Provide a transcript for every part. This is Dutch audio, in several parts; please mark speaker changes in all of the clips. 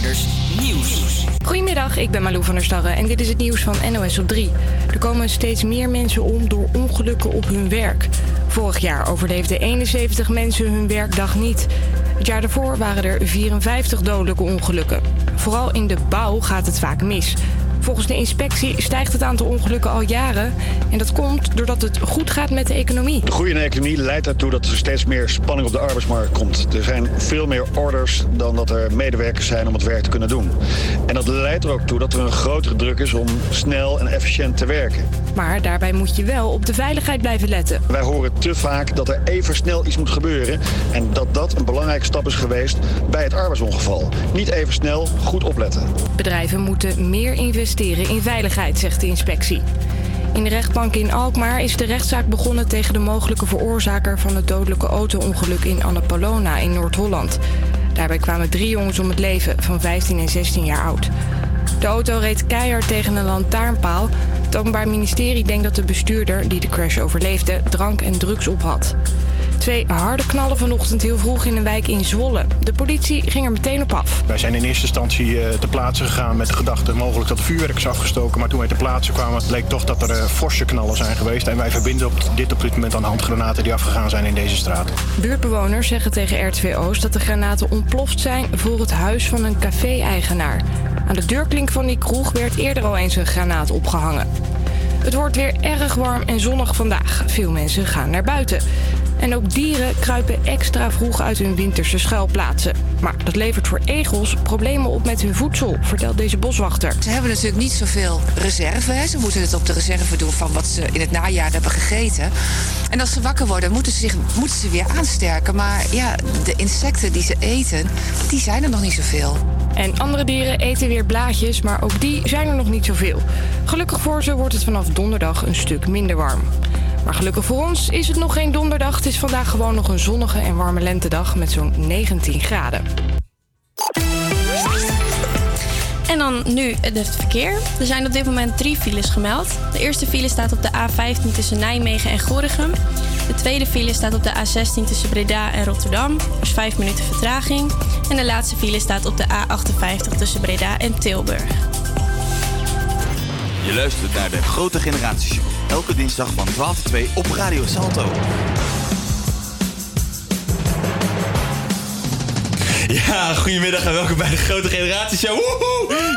Speaker 1: Nieuws.
Speaker 2: Goedemiddag, ik ben Malou van der Starre en dit is het nieuws van NOS op 3. Er komen steeds meer mensen om door ongelukken op hun werk. Vorig jaar overleefden 71 mensen hun werkdag niet. Het jaar daarvoor waren er 54 dodelijke ongelukken. Vooral in de bouw gaat het vaak mis. Volgens de inspectie stijgt het aantal ongelukken al jaren. En dat komt doordat het goed gaat met de economie.
Speaker 3: De groeiende economie leidt ertoe dat er steeds meer spanning op de arbeidsmarkt komt. Er zijn veel meer orders dan dat er medewerkers zijn om het werk te kunnen doen. En dat leidt er ook toe dat er een grotere druk is om snel en efficiënt te werken.
Speaker 2: Maar daarbij moet je wel op de veiligheid blijven letten.
Speaker 3: Wij horen te vaak dat er even snel iets moet gebeuren. En dat dat een belangrijke stap is geweest bij het arbeidsongeval. Niet even snel, goed opletten.
Speaker 2: Bedrijven moeten meer investeren in veiligheid, zegt de inspectie. In de rechtbank in Alkmaar is de rechtszaak begonnen tegen de mogelijke veroorzaker van het dodelijke auto-ongeluk in Annapolona in Noord-Holland. Daarbij kwamen drie jongens om het leven van 15 en 16 jaar oud. De auto reed keihard tegen een lantaarnpaal. Het Openbaar Ministerie denkt dat de bestuurder, die de crash overleefde, drank en drugs op had. Twee harde knallen vanochtend heel vroeg in een wijk in Zwolle. De politie ging er meteen op af.
Speaker 4: Wij zijn in eerste instantie uh, ter plaatse gegaan met de gedachte mogelijk dat er vuurwerk is afgestoken. Maar toen wij ter plaatse kwamen bleek toch dat er uh, forse knallen zijn geweest. En wij verbinden op dit op dit moment aan handgranaten die afgegaan zijn in deze straat.
Speaker 2: Buurtbewoners zeggen tegen RTV Oost dat de granaten ontploft zijn voor het huis van een café-eigenaar. Aan de deurklink van die kroeg werd eerder al eens een granaat opgehangen. Het wordt weer erg warm en zonnig vandaag. Veel mensen gaan naar buiten. En ook dieren kruipen extra vroeg uit hun winterse schuilplaatsen. Maar dat levert voor egels problemen op met hun voedsel, vertelt deze boswachter.
Speaker 5: Ze hebben natuurlijk niet zoveel reserve. Hè. Ze moeten het op de reserve doen van wat ze in het najaar hebben gegeten. En als ze wakker worden, moeten ze zich moeten ze weer aansterken. Maar ja, de insecten die ze eten, die zijn er nog niet zoveel.
Speaker 2: En andere dieren eten weer blaadjes, maar ook die zijn er nog niet zoveel. Gelukkig voor ze wordt het vanaf donderdag een stuk minder warm. Maar gelukkig voor ons is het nog geen donderdag. Het is vandaag gewoon nog een zonnige en warme lentedag met zo'n 19 graden.
Speaker 6: En dan nu het verkeer. Er zijn op dit moment drie files gemeld. De eerste file staat op de A15 tussen Nijmegen en Gorinchem. De tweede file staat op de A16 tussen Breda en Rotterdam. Er is 5 minuten vertraging. En de laatste file staat op de A58 tussen Breda en Tilburg.
Speaker 7: Je luistert naar de Grote Generatieshow. Elke dinsdag van 12 tot 2 op Radio Salto. Ja, goedemiddag en welkom bij de Grote Generatieshow.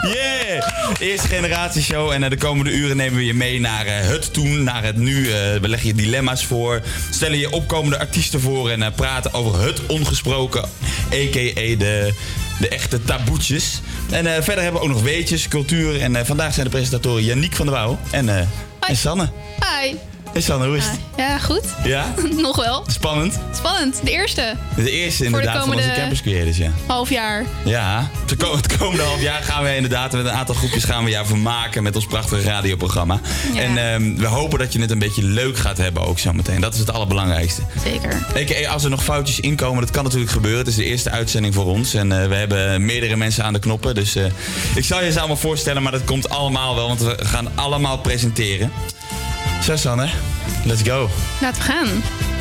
Speaker 7: Yeah! Eerste Generatieshow. En uh, de komende uren nemen we je mee naar uh, het toen, naar het nu. Uh, we leggen je dilemma's voor, stellen je opkomende artiesten voor... en praten over het ongesproken, a.k.a. de, de echte taboetjes. En verder hebben we ook nog weetjes, cultuur. En vandaag zijn de presentatoren Yannick van der Wouw en, en Sanne.
Speaker 8: Hi.
Speaker 7: Hey Sanne, hoe is het?
Speaker 8: Ja, goed.
Speaker 7: Ja?
Speaker 8: Nog wel.
Speaker 7: Spannend?
Speaker 8: Spannend, de eerste.
Speaker 7: De eerste inderdaad
Speaker 8: de
Speaker 7: van onze Campus Creators, ja.
Speaker 8: half jaar.
Speaker 7: Ja, het komende half jaar gaan we inderdaad met een aantal groepjes gaan we jou vermaken met ons prachtige radioprogramma.
Speaker 8: Ja.
Speaker 7: En um, we hopen dat je het een beetje leuk gaat hebben ook zometeen. Dat is het allerbelangrijkste.
Speaker 8: Zeker.
Speaker 7: EK, als er nog foutjes inkomen, dat kan natuurlijk gebeuren. Het is de eerste uitzending voor ons en uh, we hebben meerdere mensen aan de knoppen. Dus uh, ik zal je ze allemaal voorstellen, maar dat komt allemaal wel, want we gaan allemaal presenteren. Zo Sanne, let's go.
Speaker 8: Laten we gaan.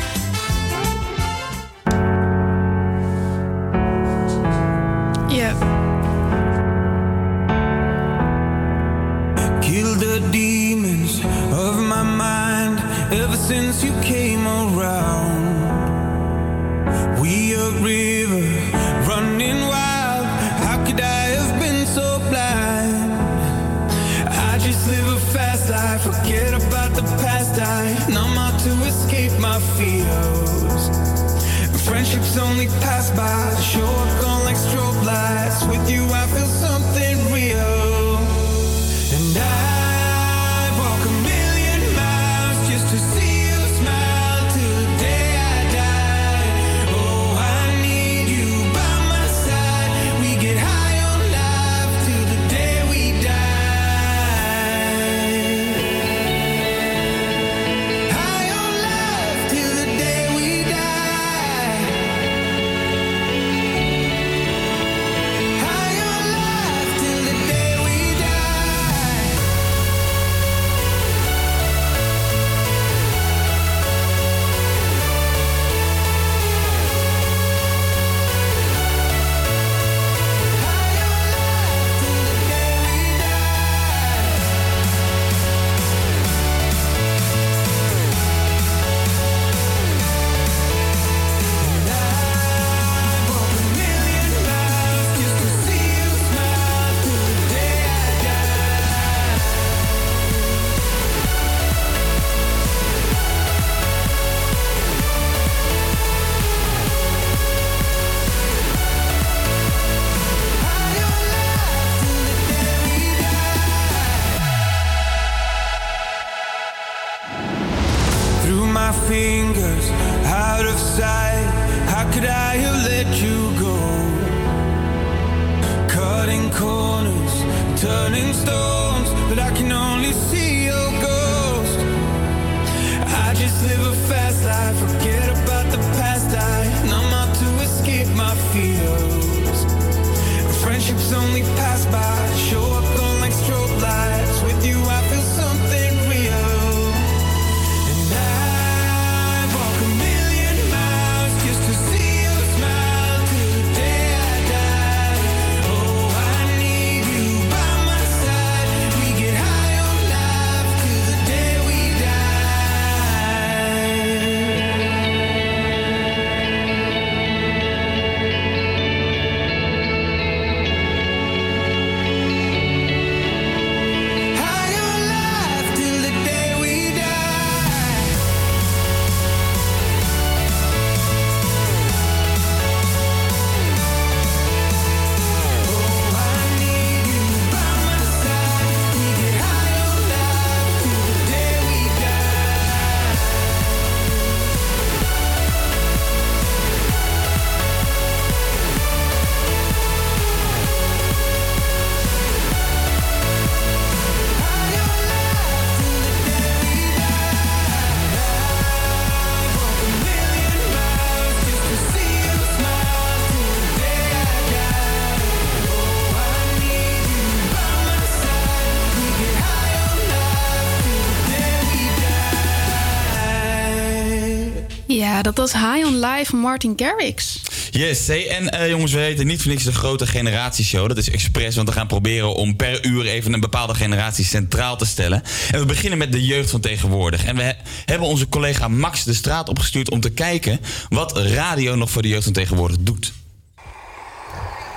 Speaker 9: Dat was High on Life van Martin Garrix.
Speaker 7: Yes, hey, en eh, jongens, we heten niet voor niks de grote generatieshow. Dat is expres, want we gaan proberen om per uur even een bepaalde generatie centraal te stellen. En we beginnen met de jeugd van tegenwoordig. En we he- hebben onze collega Max de straat opgestuurd om te kijken wat radio nog voor de jeugd van tegenwoordig doet.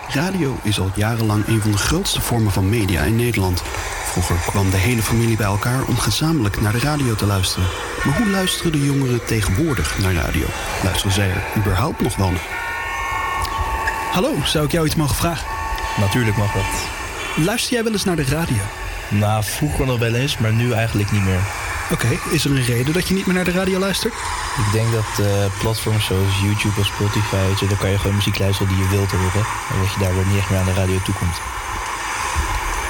Speaker 10: Radio is al jarenlang een van de grootste vormen van media in Nederland. Vroeger kwam de hele familie bij elkaar om gezamenlijk naar de radio te luisteren. Maar hoe luisteren de jongeren tegenwoordig naar radio? Luisteren zij er überhaupt nog wel naar? Hallo, zou ik jou iets mogen vragen?
Speaker 11: Natuurlijk mag dat.
Speaker 10: Luister jij wel eens naar de radio?
Speaker 11: Nou, vroeger nog wel eens, maar nu eigenlijk niet meer.
Speaker 10: Oké, is er een reden dat je niet meer naar de radio luistert?
Speaker 11: Ik denk dat eh, platforms zoals YouTube of Spotify, daar kan je gewoon muziek luisteren die je wilt horen. En dat je daardoor niet echt meer aan de radio toekomt.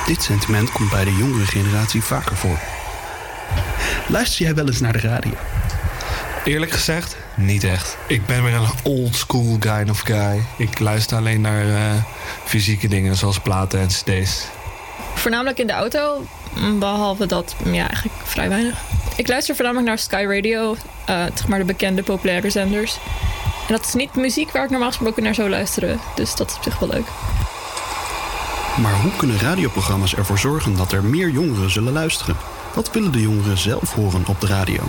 Speaker 10: Dit sentiment komt bij de jongere generatie vaker voor. Luister jij wel eens naar de radio?
Speaker 12: Eerlijk gezegd, niet echt. Ik ben weer een old school kind of guy. Ik luister alleen naar eh, fysieke dingen zoals platen en cd's.
Speaker 13: Voornamelijk in de auto, mm, behalve dat, mm, ja, eigenlijk vrij weinig. Ik luister voornamelijk naar Sky Radio, eh, zeg maar de bekende populaire zenders. En dat is niet muziek waar ik normaal gesproken naar zou luisteren, dus dat is op zich wel leuk.
Speaker 10: Maar hoe kunnen radioprogramma's ervoor zorgen dat er meer jongeren zullen luisteren? Wat willen de jongeren zelf horen op de radio?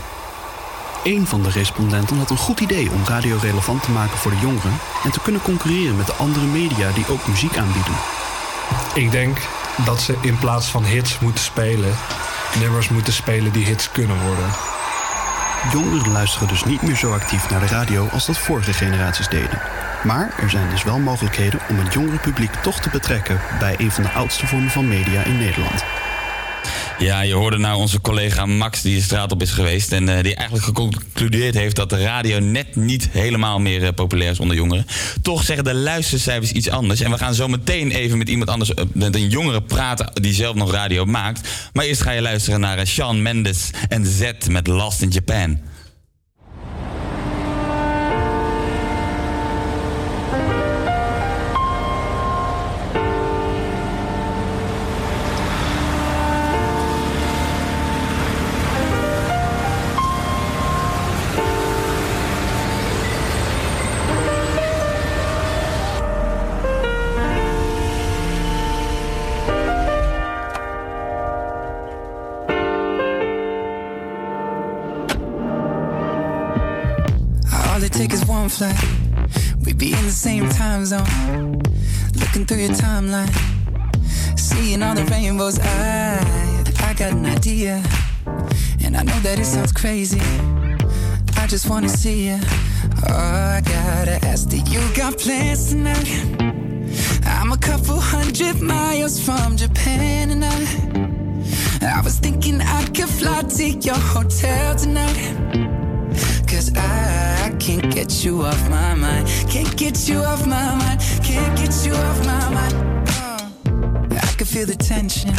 Speaker 10: Een van de respondenten had een goed idee om radio relevant te maken voor de jongeren en te kunnen concurreren met de andere media die ook muziek aanbieden.
Speaker 12: Ik denk dat ze in plaats van hits moeten spelen, nummers moeten spelen die hits kunnen worden.
Speaker 10: Jongeren luisteren dus niet meer zo actief naar de radio als dat vorige generaties deden. Maar er zijn dus wel mogelijkheden om het jongere publiek toch te betrekken bij een van de oudste vormen van media in Nederland.
Speaker 7: Ja, je hoorde nou onze collega Max die de straat op is geweest. En eh, die eigenlijk geconcludeerd heeft dat de radio net niet helemaal meer eh, populair is onder jongeren. Toch zeggen de luistercijfers iets anders. En we gaan zo meteen even met iemand anders, eh, met een jongere praten die zelf nog radio maakt. Maar eerst ga je luisteren naar Shawn Mendes en Z met Lost in Japan.
Speaker 14: Flight. We'd be in the same time zone. Looking through your timeline. Seeing all the rainbows. I, I got an idea. And I know that it sounds crazy. I just wanna see you. Oh, I gotta ask, do you got plans tonight? I'm a couple hundred miles from Japan and I I was thinking I could fly to your hotel tonight Cause I get you off my mind. Can't get you off my mind. Can't get you off my mind. Uh, I can feel the tension.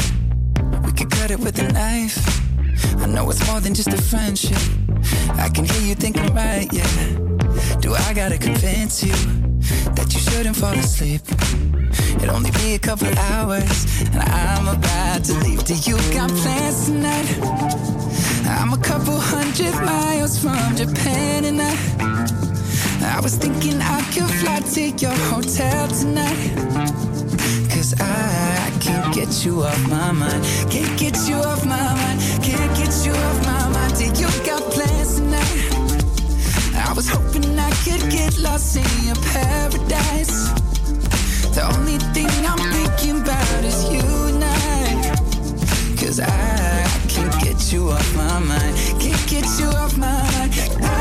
Speaker 14: We could cut it with a knife. I know it's more than just a friendship. I can hear you thinking, right, yeah. Do I gotta convince you that you shouldn't fall asleep? It'll only be a couple hours, and I'm about to leave. Do you got plans tonight? I'm a couple hundred miles from Japan, and I, I was thinking I could fly to your hotel tonight. Cause I can't get you off my mind. Can't get you off my mind. Can't get you off my mind. Do you got plans tonight? I was hoping I could get lost in your paradise. The only thing I'm thinking about is you and I. Cause I can't get you off my mind. Can't get you off my mind. I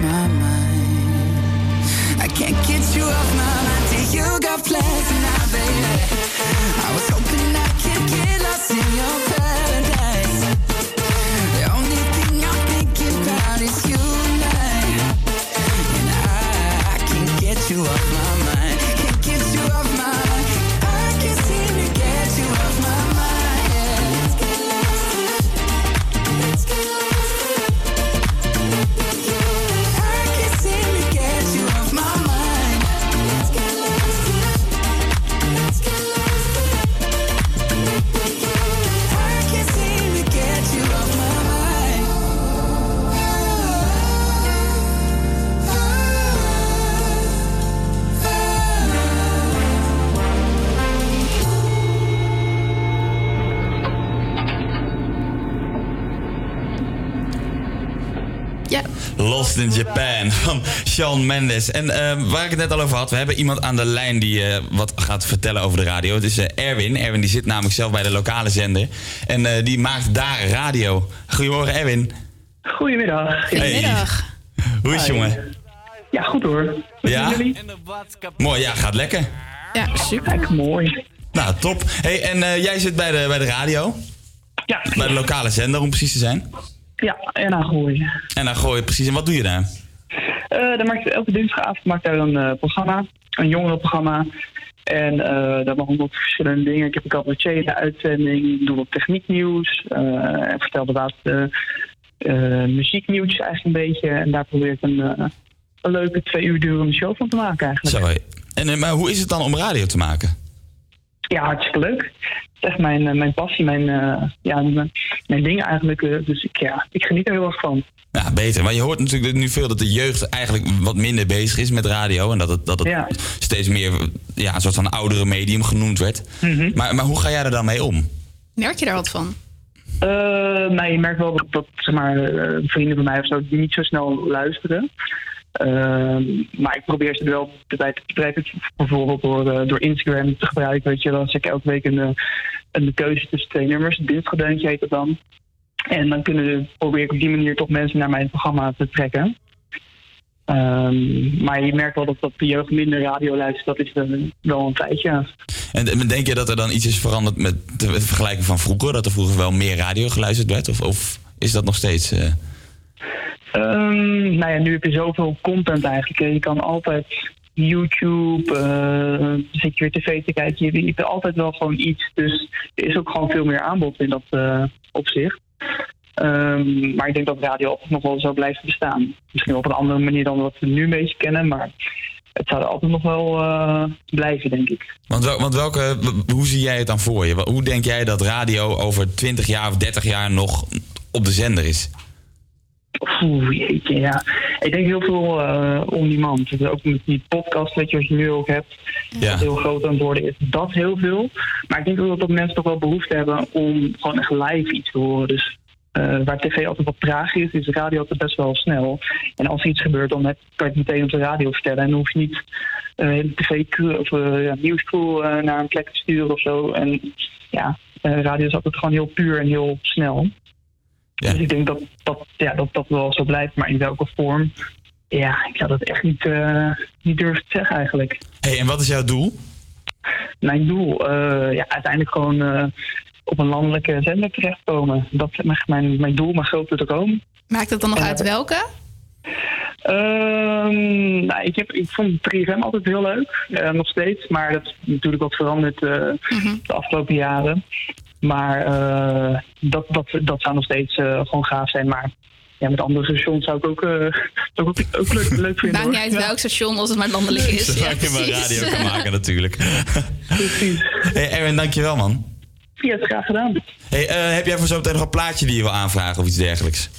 Speaker 14: my mind. I can't get you off my mind. You got plans tonight, baby
Speaker 7: Lost in Japan van Shawn Mendes. En eh, waar ik het net al over had, we hebben iemand aan de lijn die eh, wat gaat vertellen over de radio. Het is eh, Erwin. Erwin die zit namelijk zelf bij de lokale zender. En eh, die maakt daar radio. Goedemorgen Erwin.
Speaker 15: Goedemiddag.
Speaker 9: Goedemiddag.
Speaker 7: Hoe is het, jongen?
Speaker 15: Ja, goed hoor.
Speaker 7: Ja?
Speaker 15: jullie?
Speaker 7: Mooi, ja, gaat lekker.
Speaker 9: Ja, super.
Speaker 15: Kijk, mooi.
Speaker 7: Nou, top. Hey, en eh, jij zit bij de, bij de radio?
Speaker 15: Ja.
Speaker 7: Bij de lokale zender, om precies te zijn.
Speaker 15: Ja, en gooien.
Speaker 7: En je precies. En wat doe je daar?
Speaker 15: Eh dan maak ik elke dinsdagavond maak ik daar een eh, programma, een jongerenprogramma. En eh daar mogen wat verschillende dingen. Ik heb een cabaretier in de uitzending, ik doe wat technieknieuws. en vertel de laatste muzieknieuws eigenlijk een beetje. En daar probeer ik een, een leuke twee uur durende show van te maken eigenlijk.
Speaker 7: Zo, en, maar hoe is het dan om radio te maken?
Speaker 15: Ja, hartstikke leuk. Het is echt mijn, eh, mijn passie, mijn, eh, ja, mijn, mijn ding eigenlijk. eh, Dus ik, ja, ik geniet er heel erg van.
Speaker 7: Ja, beter. Maar je hoort natuurlijk nu veel dat de jeugd eigenlijk wat minder bezig is met radio. En dat het, dat het steeds meer ja, een soort van oudere medium genoemd werd.
Speaker 15: Mhm.
Speaker 7: maar, maar hoe ga jij er dan mee om?
Speaker 9: Merk je daar wat van?
Speaker 15: Eh, nou, je merkt wel dat, dat zeg maar, vrienden van mij of zo die niet zo snel luisteren. Ehm, maar ik probeer ze wel bij te betrekken. Bijvoorbeeld door, eh, door Instagram te gebruiken. Weet je, dan zet ik elke week een, eh, een keuze tussen twee nummers. Een dinsgedeuntje heet dat dan. En dan kunnen, probeer ik op die manier toch mensen naar mijn programma te trekken. Ehm, maar je merkt wel dat, dat de jeugd minder radio luistert. Dat is eh, wel een tijdje.
Speaker 7: En, en denk je dat er dan iets is veranderd met de vergelijking van vroeger? Dat er vroeger wel meer radio geluisterd werd? Of, of is dat nog steeds...
Speaker 15: Ehm, nou ja, nu heb je zoveel content eigenlijk. Je kan altijd YouTube, eh zit je weer tv te kijken. Je, hebt altijd wel gewoon iets. Dus er is ook gewoon veel meer aanbod in dat eh, opzicht. Ehm, maar ik denk dat radio altijd nog wel zou blijven bestaan. Misschien op een andere manier dan wat we nu een beetje kennen. Maar het zou er altijd nog wel eh, blijven, denk ik.
Speaker 7: Want, want welke, hoe zie jij het dan voor je? Hoe denk jij dat radio over 20 jaar of 30 jaar nog op de zender is?
Speaker 15: Oeh, jeetje, ja. Ik denk heel veel uh, on-demand. Dus ook met die podcast, weet je, wat je nu ook hebt.
Speaker 7: Ja.
Speaker 15: Dat heel groot aan het worden is. Dat heel veel. Maar ik denk ook dat mensen toch wel behoefte hebben om gewoon echt live iets te horen. Dus uh, waar tv altijd wat traag is, is de radio altijd best wel snel. En als er iets gebeurt, dan heb, kan je het meteen op de radio vertellen. En dan hoef je niet uh, hele tv of uh, ja, nieuwscrew naar een plek te sturen of zo. En ja, radio is altijd gewoon heel puur en heel snel.
Speaker 7: Ja.
Speaker 15: Dus ik denk dat dat, ja, dat dat wel zo blijft, maar in welke vorm? Ja, ik zou dat echt niet, niet durven te zeggen eigenlijk.
Speaker 7: hey, en wat is jouw doel?
Speaker 15: Mijn doel? ja, uiteindelijk gewoon op een landelijke zender terechtkomen. Dat is mijn, mijn doel, mijn grote droom.
Speaker 9: Maakt het dan nog uit welke?
Speaker 15: Ehm, nou, ik, heb, ik vond 3FM altijd heel leuk, eh, nog steeds. Maar dat is natuurlijk wat veranderd eh, de afgelopen jaren. Maar eh, dat, dat, dat zou nog steeds eh, gewoon gaaf zijn. Maar ja, met andere stations zou ik ook, eh, ook, ook, ook leuk, leuk vinden.
Speaker 9: Maakt niet uit welk station als het maar landelijk is.
Speaker 7: Zodat
Speaker 9: Ja,
Speaker 7: je maar
Speaker 9: precies.
Speaker 7: radio kan maken natuurlijk. hey, Erwin, dankjewel man.
Speaker 15: Ja, graag gedaan.
Speaker 7: Hey, eh, heb jij voor zometeen nog een plaatje die je wil aanvragen of iets dergelijks?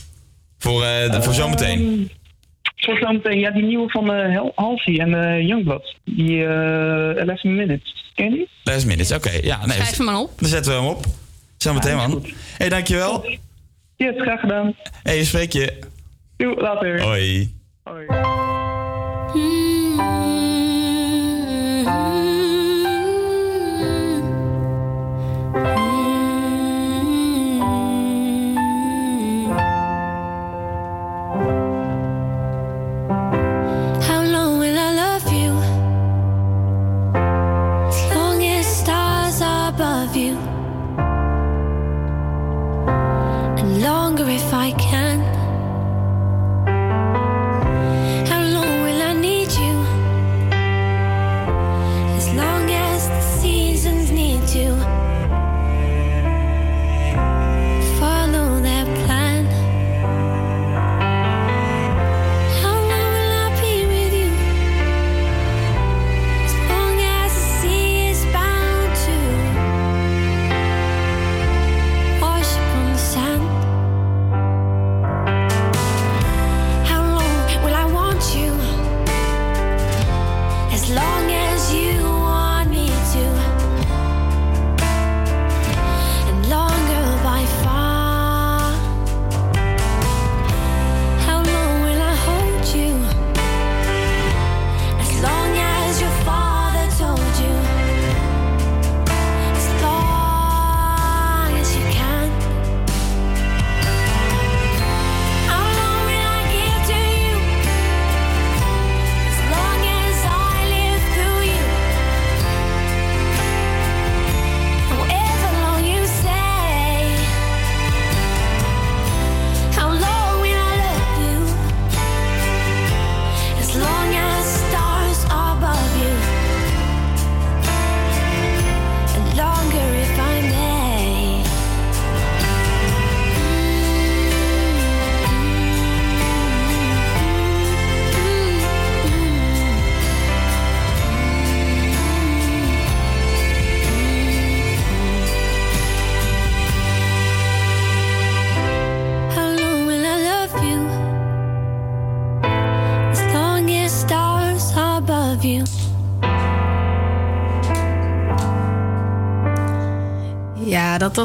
Speaker 7: Voor, eh, voor zometeen.
Speaker 15: Voor zometeen, ja, die nieuwe van eh Hel- Halsey en eh Youngblood. Die eh 11 Minutes. Ken je die?
Speaker 7: Last minutes, oké. Ja, nee,
Speaker 9: Schrijf hem maar op.
Speaker 7: Dan zetten we hem op. Zometeen man. hey, dankjewel.
Speaker 15: Ja, graag gedaan.
Speaker 7: hey, spreek je.
Speaker 15: Jo, later.
Speaker 7: Hoi.
Speaker 16: How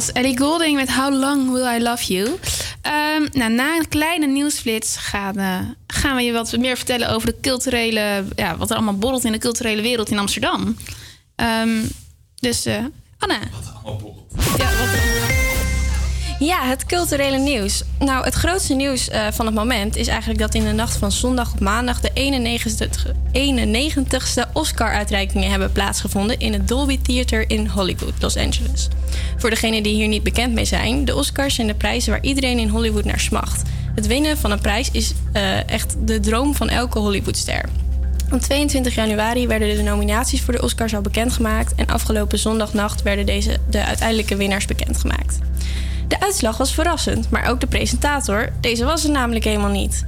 Speaker 9: was Ellie Golding met How Long Will I Love You. Ehm, nou, na een kleine nieuwsflits gaan, eh, gaan we je wat meer vertellen over de culturele, ja, wat er allemaal borrelt in de culturele wereld in Amsterdam. Ehm, dus eh Anna. Ja, wat
Speaker 6: Ja, het culturele nieuws. Nou, het grootste nieuws eh, van het moment is eigenlijk dat in de nacht van zondag op maandag de 91, 91ste Oscar-uitreikingen hebben plaatsgevonden in het Dolby Theater in Hollywood, Los Angeles. Voor degenen die hier niet bekend mee zijn, de Oscars zijn de prijzen waar iedereen in Hollywood naar smacht. Het winnen van een prijs is eh, echt de droom van elke Hollywoodster. Op 22 januari werden de nominaties voor de Oscars al bekendgemaakt en afgelopen zondagnacht werden deze de uiteindelijke winnaars bekendgemaakt. De uitslag was verrassend, maar ook de presentator, deze was er namelijk helemaal niet.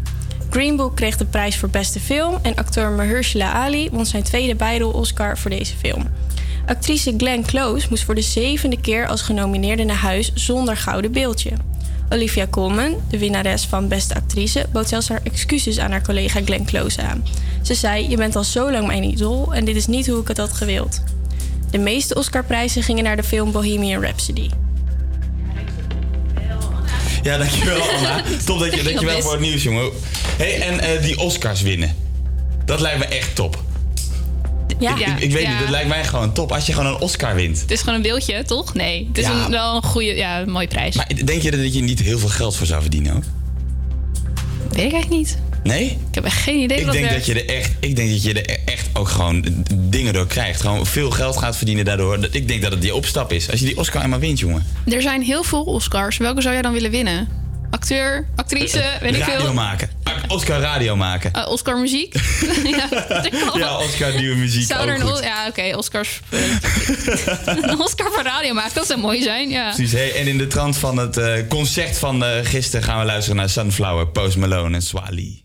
Speaker 6: Green Book kreeg de prijs voor beste film en acteur Mahershala Ali won zijn tweede bijrol-Oscar voor deze film. Actrice Glenn Close moest voor de zevende keer als genomineerde naar huis zonder gouden beeldje. Olivia Colman, de winnares van Beste Actrice, bood zelfs haar excuses aan haar collega Glenn Close aan. Ze zei: Je bent al zo lang mijn idool en dit is niet hoe ik het had gewild. De meeste Oscarprijzen gingen naar de film Bohemian Rhapsody.
Speaker 7: Ja, dankjewel Anna. Top dat je, dankjewel
Speaker 9: best.
Speaker 7: voor het nieuws, jongen. hey, en eh, die Oscars winnen. Dat lijkt me echt top.
Speaker 9: Ja,
Speaker 7: ik, ik weet
Speaker 9: ja.
Speaker 7: niet, dat lijkt mij gewoon top. Als je gewoon een Oscar wint.
Speaker 9: Het is gewoon een beeldje, toch? Nee, het is
Speaker 7: Ja.
Speaker 9: een, wel een goede, ja, een mooie prijs.
Speaker 7: Maar denk je dat je niet heel veel geld voor zou verdienen ook?
Speaker 9: Weet ik eigenlijk niet.
Speaker 7: Nee?
Speaker 9: Ik heb echt geen idee
Speaker 7: Ik
Speaker 9: hoe
Speaker 7: denk,
Speaker 9: dat
Speaker 7: dat je er echt, ik denk dat je er echt ook gewoon dingen door krijgt. Gewoon veel geld gaat verdienen daardoor. Ik denk dat het die opstap is. Als je die Oscar eenmaal wint, jongen.
Speaker 9: Er zijn heel veel Oscars. Welke zou jij dan willen winnen? Acteur, actrice, weet ik
Speaker 7: radio
Speaker 9: veel.
Speaker 7: maken. Oscar radio maken.
Speaker 9: Eh, Oscar muziek. ja.
Speaker 7: Ja, Oscar nieuwe muziek.
Speaker 9: Zou er een, ja, oké, Oscars. een Oscar voor radio maken, dat zou mooi zijn. Ja.
Speaker 7: Precies. Hey, en in de trant van het eh, concert van eh, gisteren gaan we luisteren naar Sunflower, Post Malone en Swali.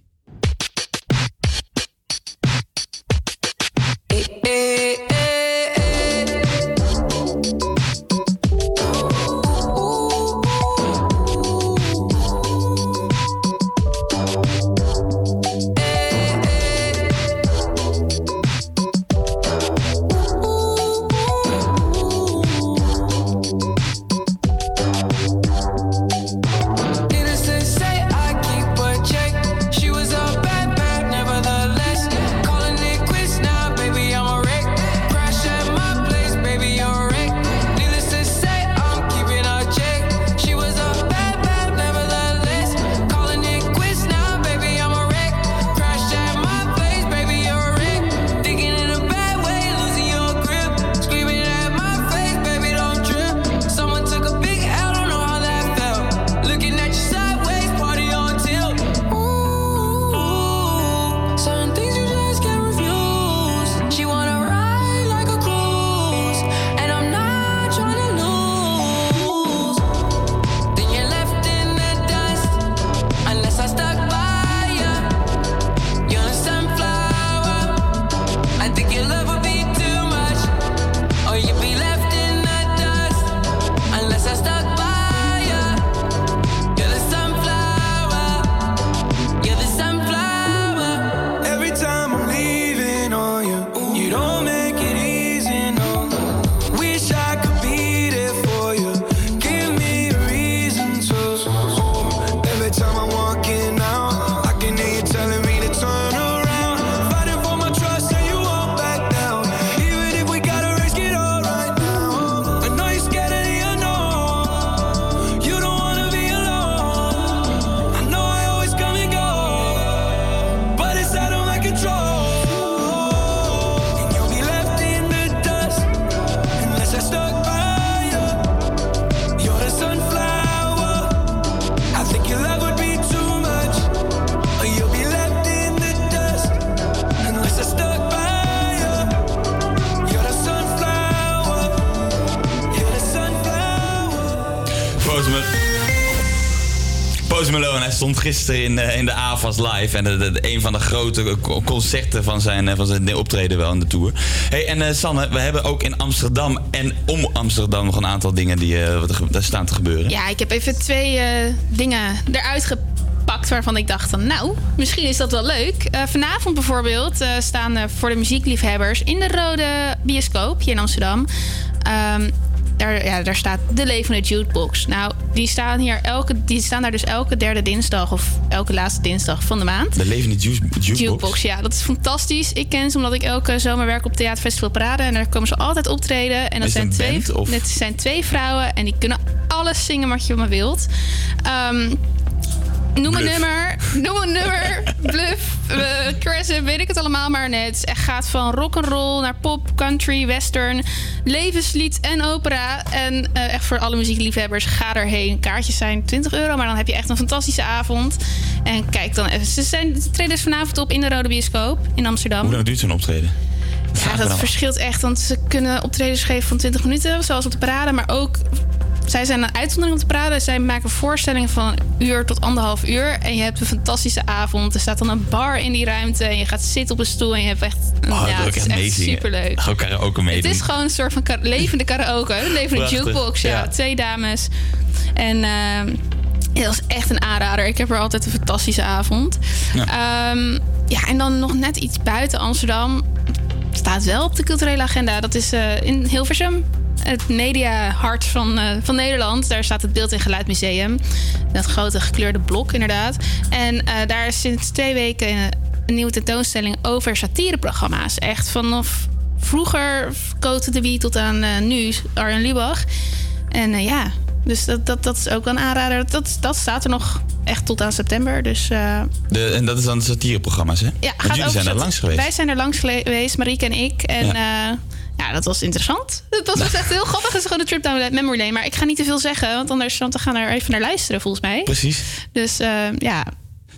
Speaker 7: Gisteren in, eh, in de AFAS live. En een van de grote co- concerten van zijn, eh, van zijn optreden wel in de Tour. Hey, en eh, Sanne, we hebben ook in Amsterdam en om Amsterdam nog een aantal dingen die daar staan te gebeuren.
Speaker 9: Ja, ik heb even twee dingen eruit gepakt waarvan ik dacht nou, misschien is dat wel leuk. Vanavond bijvoorbeeld staan eh, voor de muziekliefhebbers... in de Rode Bioscoop hier in Amsterdam... ehm, daar, ja, daar staat de levende jukebox. Nou, die staan, hier elke, die staan daar dus elke derde dinsdag... of elke laatste dinsdag van de maand.
Speaker 7: De levende juice, jukebox.
Speaker 9: Jukebox, ja, dat is fantastisch. Ik ken ze omdat ik elke zomer werk op Theaterfestival Parade. En daar komen ze altijd optreden. En dat
Speaker 7: het
Speaker 9: zijn twee,
Speaker 7: band,
Speaker 9: dit zijn twee vrouwen en die kunnen alles zingen wat je maar wilt. Ehm, noem een nummer, noem een nummer, bluff, uh, crescent, weet ik het allemaal maar net. Het gaat van rock and roll naar pop, country, western, levenslied en opera. En eh, echt voor alle muziekliefhebbers, ga erheen. Kaartjes zijn 20 euro, maar dan heb je echt een fantastische avond. En kijk dan even. Ze, zijn, ze treden dus vanavond op in de Rode Bioscoop in Amsterdam.
Speaker 7: Hoe lang duurt zo'n optreden?
Speaker 9: Ja, dat verschilt echt. Want ze kunnen optredens geven van 20 minuten, zoals op de parade. Maar ook, zij zijn een uitzondering op de parade. Zij maken voorstellingen van een uur tot anderhalf uur. En je hebt een fantastische avond. Er staat dan een bar in die ruimte. En je gaat zitten op een stoel. En je hebt echt...
Speaker 7: Oh, dat
Speaker 9: ja, het
Speaker 7: ik
Speaker 9: is
Speaker 7: echt
Speaker 9: superleuk.
Speaker 7: Ga ook karaoke
Speaker 9: Het
Speaker 7: meedoen.
Speaker 9: is gewoon een soort van levende karaoke. Een levende
Speaker 7: Prachtig,
Speaker 9: jukebox, ja.
Speaker 7: ja.
Speaker 9: Twee dames. En... ehm, Het was echt een aanrader. Ik heb er altijd een fantastische avond. Ja, ja en dan nog net iets buiten Amsterdam. Staat wel op de culturele agenda. Dat is eh, in Hilversum. Het mediahart van, eh, van Nederland. Daar staat het Beeld- en Geluidmuseum. Dat grote gekleurde blok, inderdaad. En eh, daar is sinds twee weken een nieuwe tentoonstelling over satireprogramma's. Echt vanaf vroeger, Cote de Wie tot aan eh, nu, Arjen Lubach. En eh, ja, dus dat, dat, dat is ook een aanrader. Dat, dat staat er nog echt tot aan september. Dus eh,
Speaker 7: De, en dat is dan de satireprogramma's, hè?
Speaker 9: ja,
Speaker 7: jullie zijn er langs geweest.
Speaker 9: Wij zijn er langs geweest, Marieke en ik. En
Speaker 7: Ja.
Speaker 9: ja, dat was interessant. Dat was echt heel grappig. Het is gewoon een trip down memory lane. Maar ik ga niet te veel zeggen, want anders want we gaan er even naar luisteren, volgens mij.
Speaker 7: Precies.
Speaker 9: Dus ja,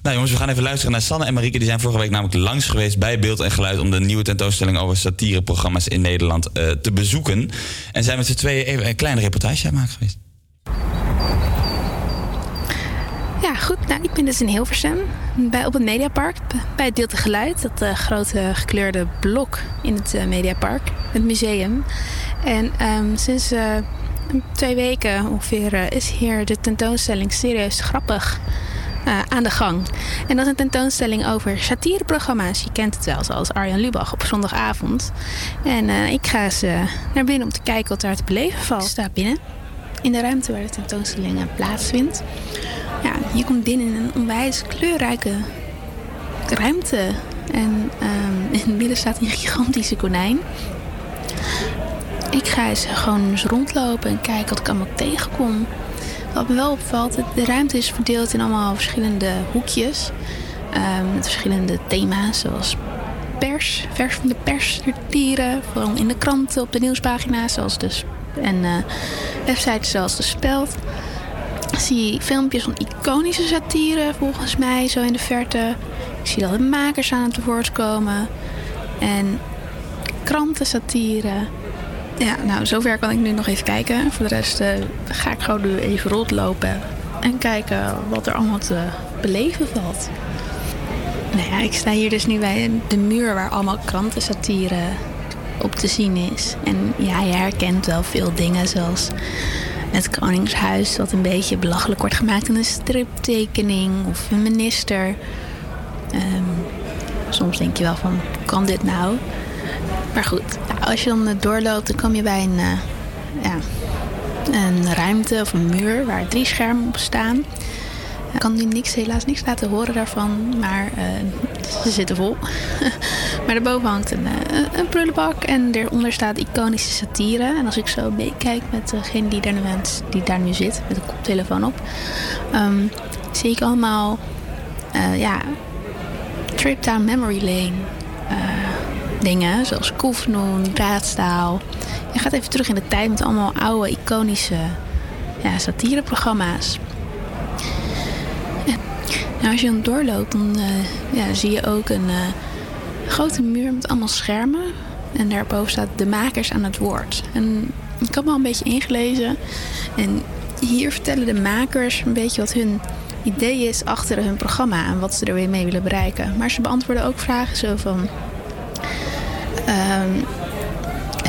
Speaker 7: Nou jongens, we gaan even luisteren naar Sanne en Marieke. Die zijn vorige week namelijk langs geweest bij Beeld en Geluid... om de nieuwe tentoonstelling over satireprogramma's in Nederland eh, te bezoeken. En zijn met z'n tweeën even een kleine reportage aan maken geweest.
Speaker 9: Ja, goed. Nou, ik ben dus in Hilversum, bij, op het Mediapark, bij het Deelte Geluid. Dat eh, grote gekleurde blok in het eh, Mediapark, het museum. En ehm, sinds twee weken ongeveer is hier de tentoonstelling Serieus Grappig eh, aan de gang. En dat is een tentoonstelling over satireprogramma's. Je kent het wel, zoals Arjan Lubach op zondagavond. En eh, ik ga eh, naar binnen om te kijken wat daar te beleven valt. Ik sta binnen in de ruimte waar de tentoonstelling plaatsvindt. Ja, je komt binnen in een onwijs kleurrijke ruimte. En ehm, in het midden staat een gigantische konijn. Ik ga eens gewoon eens rondlopen en kijken wat ik allemaal tegenkom. Wat me wel opvalt, de- ruimte is verdeeld in allemaal verschillende hoekjes. ehm, met verschillende thema's, zoals pers, vers van de pers, dieren. Vooral in de kranten, op de nieuwspagina's, zoals de Sp- en eh, websites zoals de Speld zie je filmpjes van iconische satire, volgens mij, zo in de verte. Ik zie dat de makers aan het woord komen. En krantensatire. Ja, nou, zover kan ik nu nog even kijken. Voor de rest eh, ga ik gewoon nu even rondlopen. En kijken wat er allemaal te beleven valt. Nou ja, ik sta hier dus nu bij de muur waar allemaal krantensatire op te zien is. En ja, je herkent wel veel dingen zoals het Koningshuis, wat een beetje belachelijk wordt gemaakt in een striptekening of een minister. Ehm, soms denk je wel van, kan dit nou? Maar goed, als je dan eh, doorloopt, dan kom je bij een, eh, ja, een ruimte of een muur waar drie schermen op staan. Ik kan nu niks, helaas niks laten horen daarvan, maar eh, ze zitten vol. maar daarboven hangt een, een prullenbak en daaronder staat iconische satire. En als ik zo meekijk met degene die daar, nu die daar nu zit, met de koptelefoon op, ehm, zie ik allemaal ja, trip down memory lane dingen, zoals Koefnoen, Raadstaal. Je gaat even terug in de tijd met allemaal oude iconische ja, satireprogramma's. Nou, als je dan doorloopt, dan eh, ja, zie je ook een eh, grote muur met allemaal schermen. En daarboven staat de makers aan het woord. En ik had me al een beetje ingelezen. En hier vertellen de makers een beetje wat hun idee is achter hun programma en wat ze er weer mee willen bereiken. Maar ze beantwoorden ook vragen zo van. Ehm,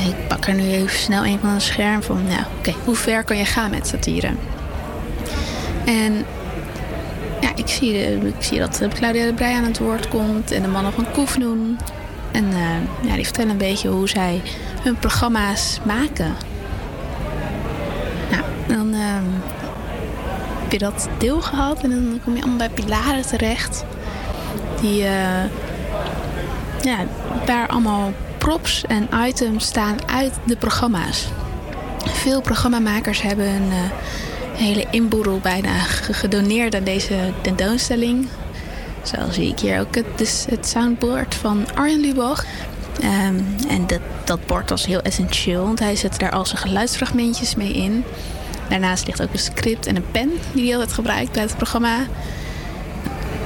Speaker 9: ik pak er nu even snel een van een scherm van. Nou, oké, hoe ver kan je gaan met satire? En ja, ik zie, eh, ik zie dat eh, Claudia de Breij aan het woord komt en de mannen van Koefnoen. En eh, ja, die vertellen een beetje hoe zij hun programma's maken. Nou, dan ehm, heb je dat deel gehad en dan kom je allemaal bij pilaren terecht. Die, eh, ja, waar allemaal props en items staan uit de programma's. Veel programmamakers hebben een eh, hele inboedel bijna ge- gedoneerd aan deze tentoonstelling. Zo zie ik hier ook het, dus het soundboard van Arjen Lubach. Ehm, en dat, dat bord was heel essentieel, want hij zette daar al zijn geluidsfragmentjes mee in. Daarnaast ligt ook een script en een pen die hij altijd gebruikt bij het programma.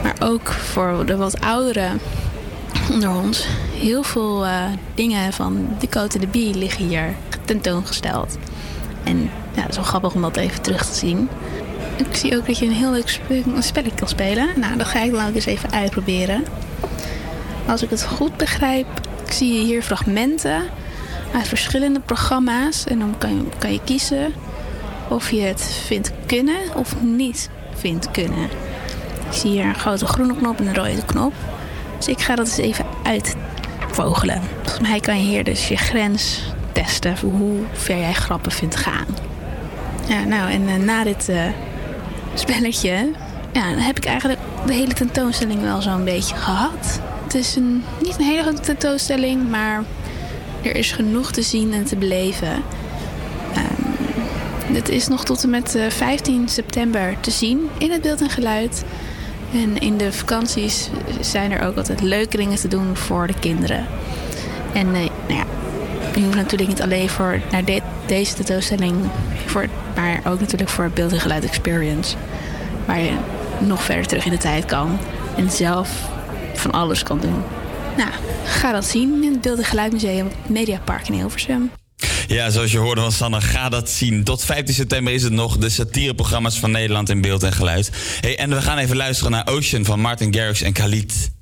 Speaker 9: Maar ook voor de wat ouderen onder ons. Heel veel eh, dingen van de Cote de Bie liggen hier tentoongesteld. En ja, het is wel grappig om dat even terug te zien. Ik zie ook dat je een heel leuk spelletje kan spelen. Nou, dat ga ik dan ook eens even uitproberen. Als ik het goed begrijp, zie je hier fragmenten uit verschillende programma's. En dan kan je, kan je kiezen of je het vindt kunnen of niet vind kunnen. Ik zie hier een grote groene knop en een rode knop. Dus ik ga dat eens even uitvogelen. Volgens mij kan je hier dus je grens testen voor hoe ver jij grappen vindt gaan. Ja, nou, en eh, na dit eh, spelletje ja, heb ik eigenlijk de hele tentoonstelling wel zo'n beetje gehad. Het is een, niet een hele grote tentoonstelling, maar er is genoeg te zien en te beleven. Ehm, het is nog tot en met eh, 15 september te zien in het beeld en geluid. En in de vakanties zijn er ook altijd leuke dingen te doen voor de kinderen. En eh, nou ja, je hoeft natuurlijk niet alleen voor naar de- deze tentoonstelling, maar ook natuurlijk voor beeld en geluid experience. Waar je nog verder terug in de tijd kan en zelf van alles kan doen. Nou, ga dat zien in het Beeld en Geluidmuseum Mediapark in Hilversum.
Speaker 8: Ja, zoals je hoorde van Sanne, ga dat zien. Tot 15 september is het nog de satireprogramma's van Nederland in beeld en geluid. Hey, en we gaan even luisteren naar Ocean van Martin Garrix en Khalid.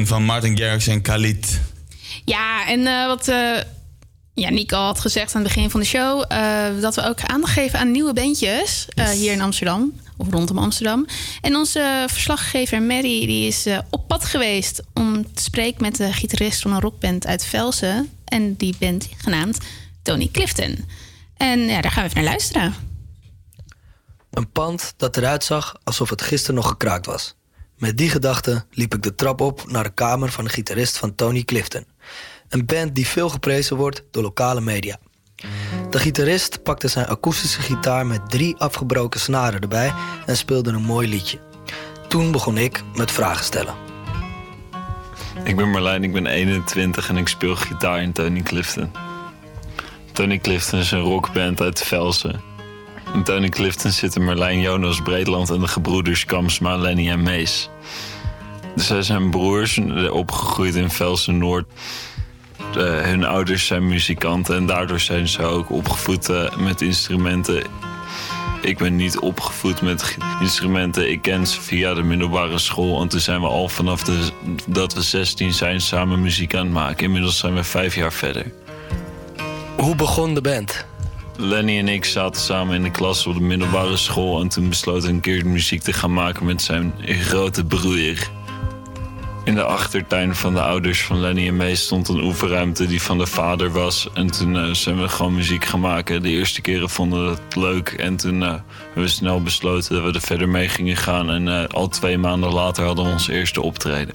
Speaker 8: Van Martin Garrix en Khalid.
Speaker 9: Ja, en eh, wat eh ja, Nico had gezegd aan het begin van de show... eh, dat we ook aandacht geven aan nieuwe bandjes eh, hier in Amsterdam. Of rondom Amsterdam. En onze verslaggever Mary die is eh, op pad geweest... om te spreken met de gitarist van een rockband uit Velsen. En die band genaamd Tony Clifton. En ja, daar gaan we even naar luisteren.
Speaker 17: Een pand dat eruit zag alsof het gisteren nog gekraakt was. Met die gedachte liep ik de trap op naar de kamer van de gitarist van Tony Clifton. Een band die veel geprezen wordt door lokale media. De gitarist pakte zijn akoestische gitaar met drie afgebroken snaren erbij en speelde een mooi liedje. Toen begon ik met vragen stellen.
Speaker 18: Ik ben Marlijn, ik ben 21 en ik speel gitaar in Tony Clifton. Tony Clifton is een rockband uit Velsen. In Tony Clifton zitten Marlijn, Jonas Breedland en de gebroeders Kamsma, Lenny en Mees. Dus zij zijn broers, opgegroeid in Velsen Noord. Eh, hun ouders zijn muzikanten en daardoor zijn ze ook opgevoed eh, met instrumenten. Ik ben niet opgevoed met instrumenten. Ik ken ze via de middelbare school. En toen zijn we al vanaf dat we 16 zijn samen muziek aan het maken. Inmiddels zijn we vijf jaar verder.
Speaker 17: Hoe begon de band?
Speaker 18: Lenny en ik zaten samen in de klas op de middelbare school. En toen besloten een keer muziek te gaan maken met zijn grote broer. In de achtertuin van de ouders van Lenny en mij stond een oefenruimte die van de vader was. En toen eh, zijn we gewoon muziek gaan maken. De eerste keren vonden we het leuk. En toen eh, hebben we snel besloten dat we er verder mee gingen gaan. En eh, al twee maanden later hadden we ons eerste optreden.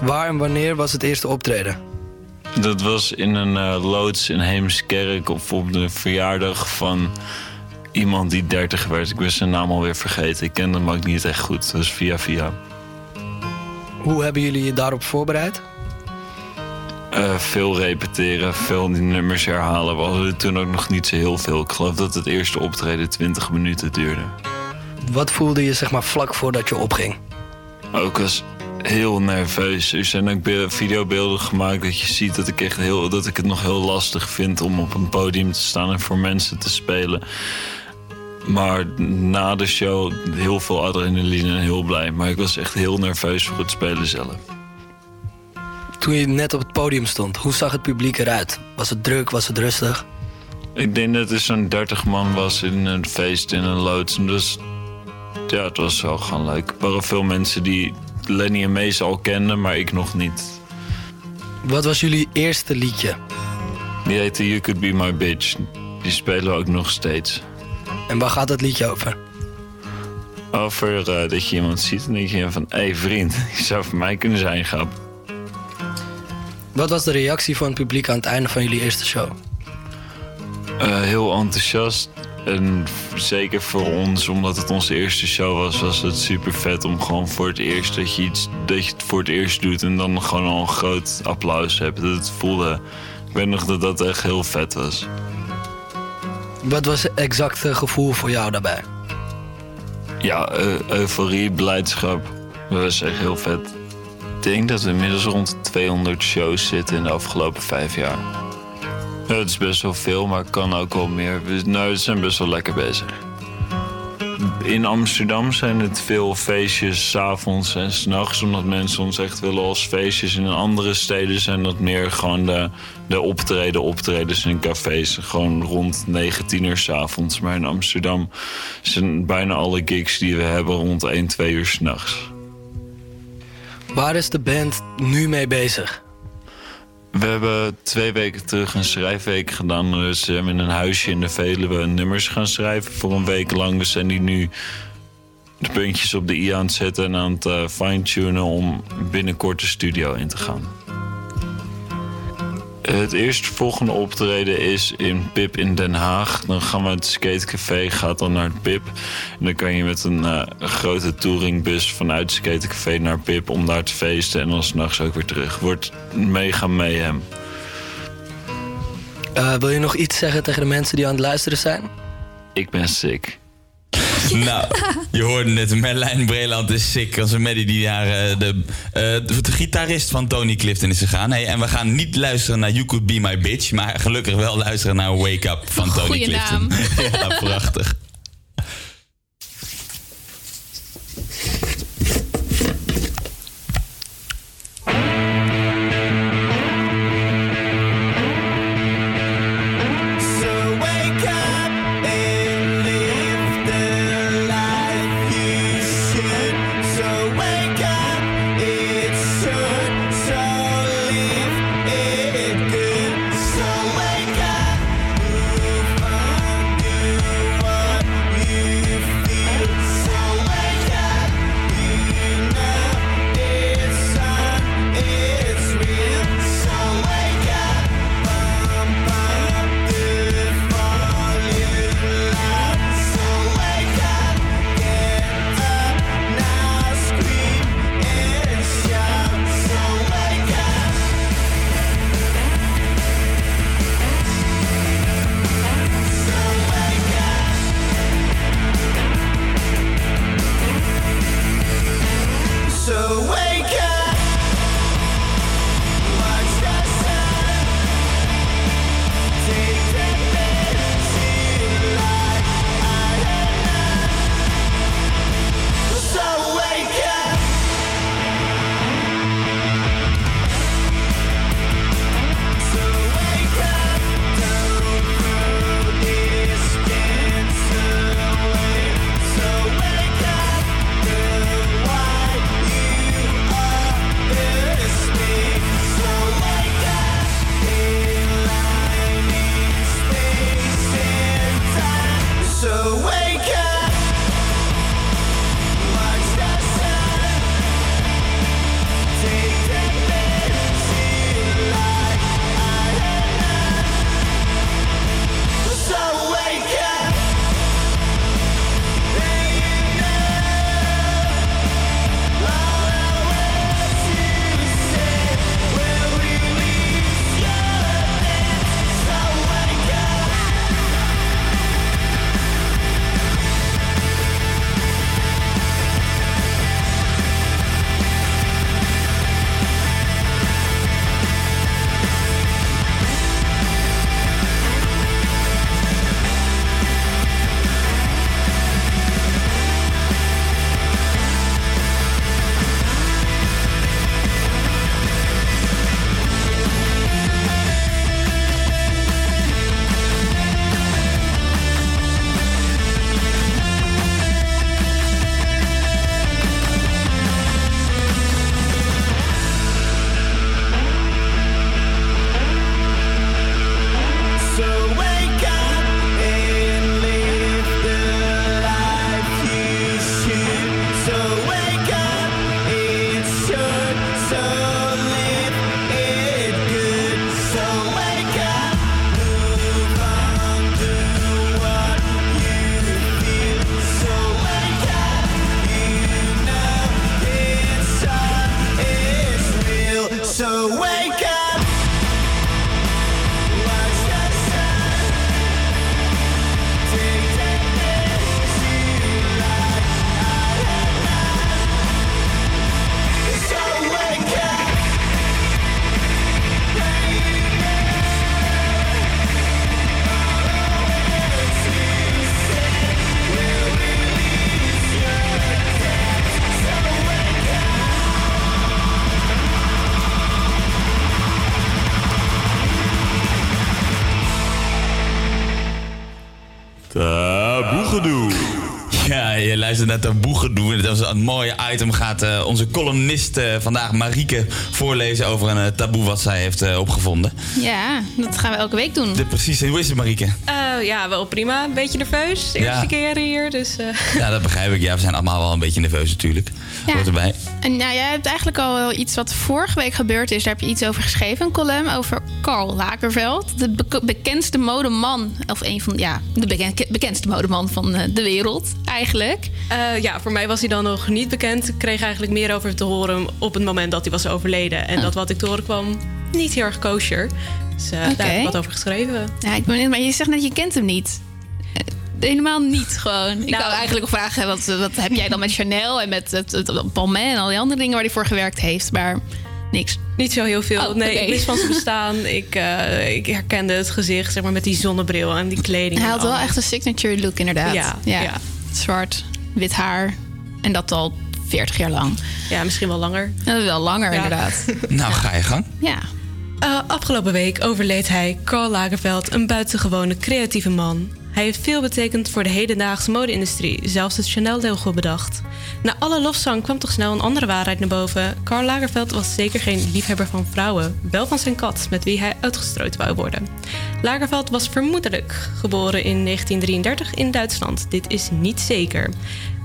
Speaker 17: Waar en wanneer was het eerste optreden?
Speaker 18: Dat was in een eh, loods in Heemskerk of op de verjaardag van iemand die 30 werd. Ik ben zijn naam alweer vergeten. Ik ken hem ook niet echt goed. Dus via via.
Speaker 17: Hoe hebben jullie je daarop voorbereid?
Speaker 18: Eh, veel repeteren, veel die nummers herhalen. We hadden toen ook nog niet zo heel veel. Ik geloof dat het eerste optreden 20 minuten duurde.
Speaker 17: Wat voelde je zeg maar vlak voordat je opging?
Speaker 18: Ook was heel nerveus. Er zijn ook be- videobeelden gemaakt dat je ziet dat ik, echt heel, dat ik het nog heel lastig vind om op een podium te staan en voor mensen te spelen. Maar na de show heel veel adrenaline en heel blij. Maar ik was echt heel nerveus voor het spelen zelf.
Speaker 17: Toen je net op het podium stond, hoe zag het publiek eruit? Was het druk, was het rustig?
Speaker 18: Ik denk dat er zo'n 30 man was in een feest in een loods. Dus ja, het was wel gewoon leuk. Er waren veel mensen die Lenny en Mees al kenden, maar ik nog niet.
Speaker 17: Wat was jullie eerste liedje?
Speaker 18: Die heette You Could Be My Bitch. Die spelen we ook nog steeds.
Speaker 17: En waar gaat dat liedje over?
Speaker 18: Over eh, dat je iemand ziet en denk je van... Hé hey, vriend, je zou voor mij kunnen zijn, grap.
Speaker 17: Wat was de reactie van het publiek aan het einde van jullie eerste show?
Speaker 18: Eh, heel enthousiast. En zeker voor ons, omdat het onze eerste show was, was het super vet om gewoon voor het eerst dat je iets dat je het voor het eerst doet en dan gewoon al een groot applaus hebt. Dat het voelde. Ik weet nog dat dat echt heel vet was.
Speaker 17: Wat was het exacte gevoel voor jou daarbij?
Speaker 18: Ja, euforie, blijdschap. Dat was echt heel vet. Ik denk dat we inmiddels rond de 200 shows zitten in de afgelopen vijf jaar. Het is best wel veel, maar kan ook wel meer. Nou, we zijn best wel lekker bezig. In Amsterdam zijn het veel feestjes, avonds en s'nachts, omdat mensen ons echt willen als feestjes. In andere steden zijn dat meer gewoon de, de optreden, optredens in cafés. Gewoon rond 19 uur 's avonds. Maar in Amsterdam zijn bijna alle gigs die we hebben rond 1, 2 uur s'nachts.
Speaker 17: Waar is de band nu mee bezig?
Speaker 18: We hebben twee weken terug een schrijfweek gedaan. Dus we hebben in een huisje in de Veluwe nummers gaan schrijven voor een week lang. We zijn die nu de puntjes op de i aan het zetten en aan het eh, fine-tunen om binnenkort de studio in te gaan. Het eerste volgende optreden is in Pip in Den Haag. Dan gaan we het skatecafé, gaat dan naar het Pip. En dan kan je met een eh, grote touringbus vanuit het skatecafé naar Pip om daar te feesten. En dan s'nachts ook weer terug. Wordt mega mayhem.
Speaker 17: Eh, wil je nog iets zeggen tegen de mensen die aan het luisteren zijn?
Speaker 18: Ik ben sick.
Speaker 7: Nou, je hoorde net, Merlijn Breland is sick. Als een Maddie die naar eh, de, de, de gitarist van Tony Clifton is gegaan. Hey, en we gaan niet luisteren naar You Could Be My Bitch. Maar gelukkig wel luisteren naar Wake Up van Tony
Speaker 9: Goeie
Speaker 7: Clifton.
Speaker 9: naam.
Speaker 7: ja, prachtig. Je luistert naar Taboegedoe. En dat was een mooie item. Gaat eh, onze columnist eh, vandaag, Marieke, voorlezen over een eh, taboe wat zij heeft eh, opgevonden.
Speaker 9: Ja, dat gaan we elke week doen.
Speaker 7: De, precies. En hoe is het, Marieke?
Speaker 6: Eh, ja, wel prima. Een beetje nerveus. Eerste
Speaker 7: Ja.
Speaker 6: keer hier, dus... eh,
Speaker 7: Ja, dat begrijp ik. Ja, we zijn allemaal wel een beetje nerveus natuurlijk.
Speaker 9: Ja.
Speaker 7: Hoort erbij.
Speaker 9: En nou, jij hebt eigenlijk al wel iets wat vorige week gebeurd is. Daar heb je iets over geschreven. Een column over Karl Lagerfeld. De bek- bekendste modeman. Of een van, ja, de beken- bekendste modeman van eh, de wereld eigenlijk.
Speaker 6: Eh, ja, voor mij was hij dan nog niet bekend. Ik kreeg eigenlijk meer over te horen op het moment dat hij was overleden. En
Speaker 9: Oh.
Speaker 6: dat wat ik te horen kwam, niet heel erg kosher. Dus eh, daar heb ik wat over geschreven.
Speaker 9: Ja, ik ben maar je zegt net je kent hem niet. Eh, Helemaal niet gewoon. Ik
Speaker 6: Nou,
Speaker 9: wou eigenlijk ook vragen, wat, wat heb jij dan met Chanel en met het, het Balmain en al die andere dingen waar hij voor gewerkt heeft? Maar niks.
Speaker 6: Niet zo heel veel.
Speaker 9: Oh,
Speaker 6: nee, ik wist van zijn bestaan. Ik, ik herkende het gezicht, zeg maar, met die zonnebril en die kleding.
Speaker 9: Hij had wel echt een signature look inderdaad.
Speaker 6: Ja, ja.
Speaker 9: Zwart, wit haar en dat al 40 jaar lang.
Speaker 6: Ja, misschien wel langer.
Speaker 9: Ja, wel langer
Speaker 6: Ja.
Speaker 9: inderdaad.
Speaker 7: Nou, ga je gang.
Speaker 9: Ja.
Speaker 6: Eh, afgelopen week overleed hij, Karl Lagerfeld, een buitengewone creatieve man. Hij heeft veel betekend voor de hedendaagse mode-industrie, zelfs het Chanel-logo bedacht. Na alle lofzang kwam toch snel een andere waarheid naar boven. Karl Lagerfeld was zeker geen liefhebber van vrouwen, wel van zijn kat, met wie hij uitgestrooid wou worden. Lagerfeld was vermoedelijk geboren in 1933 in Duitsland. Dit is niet zeker.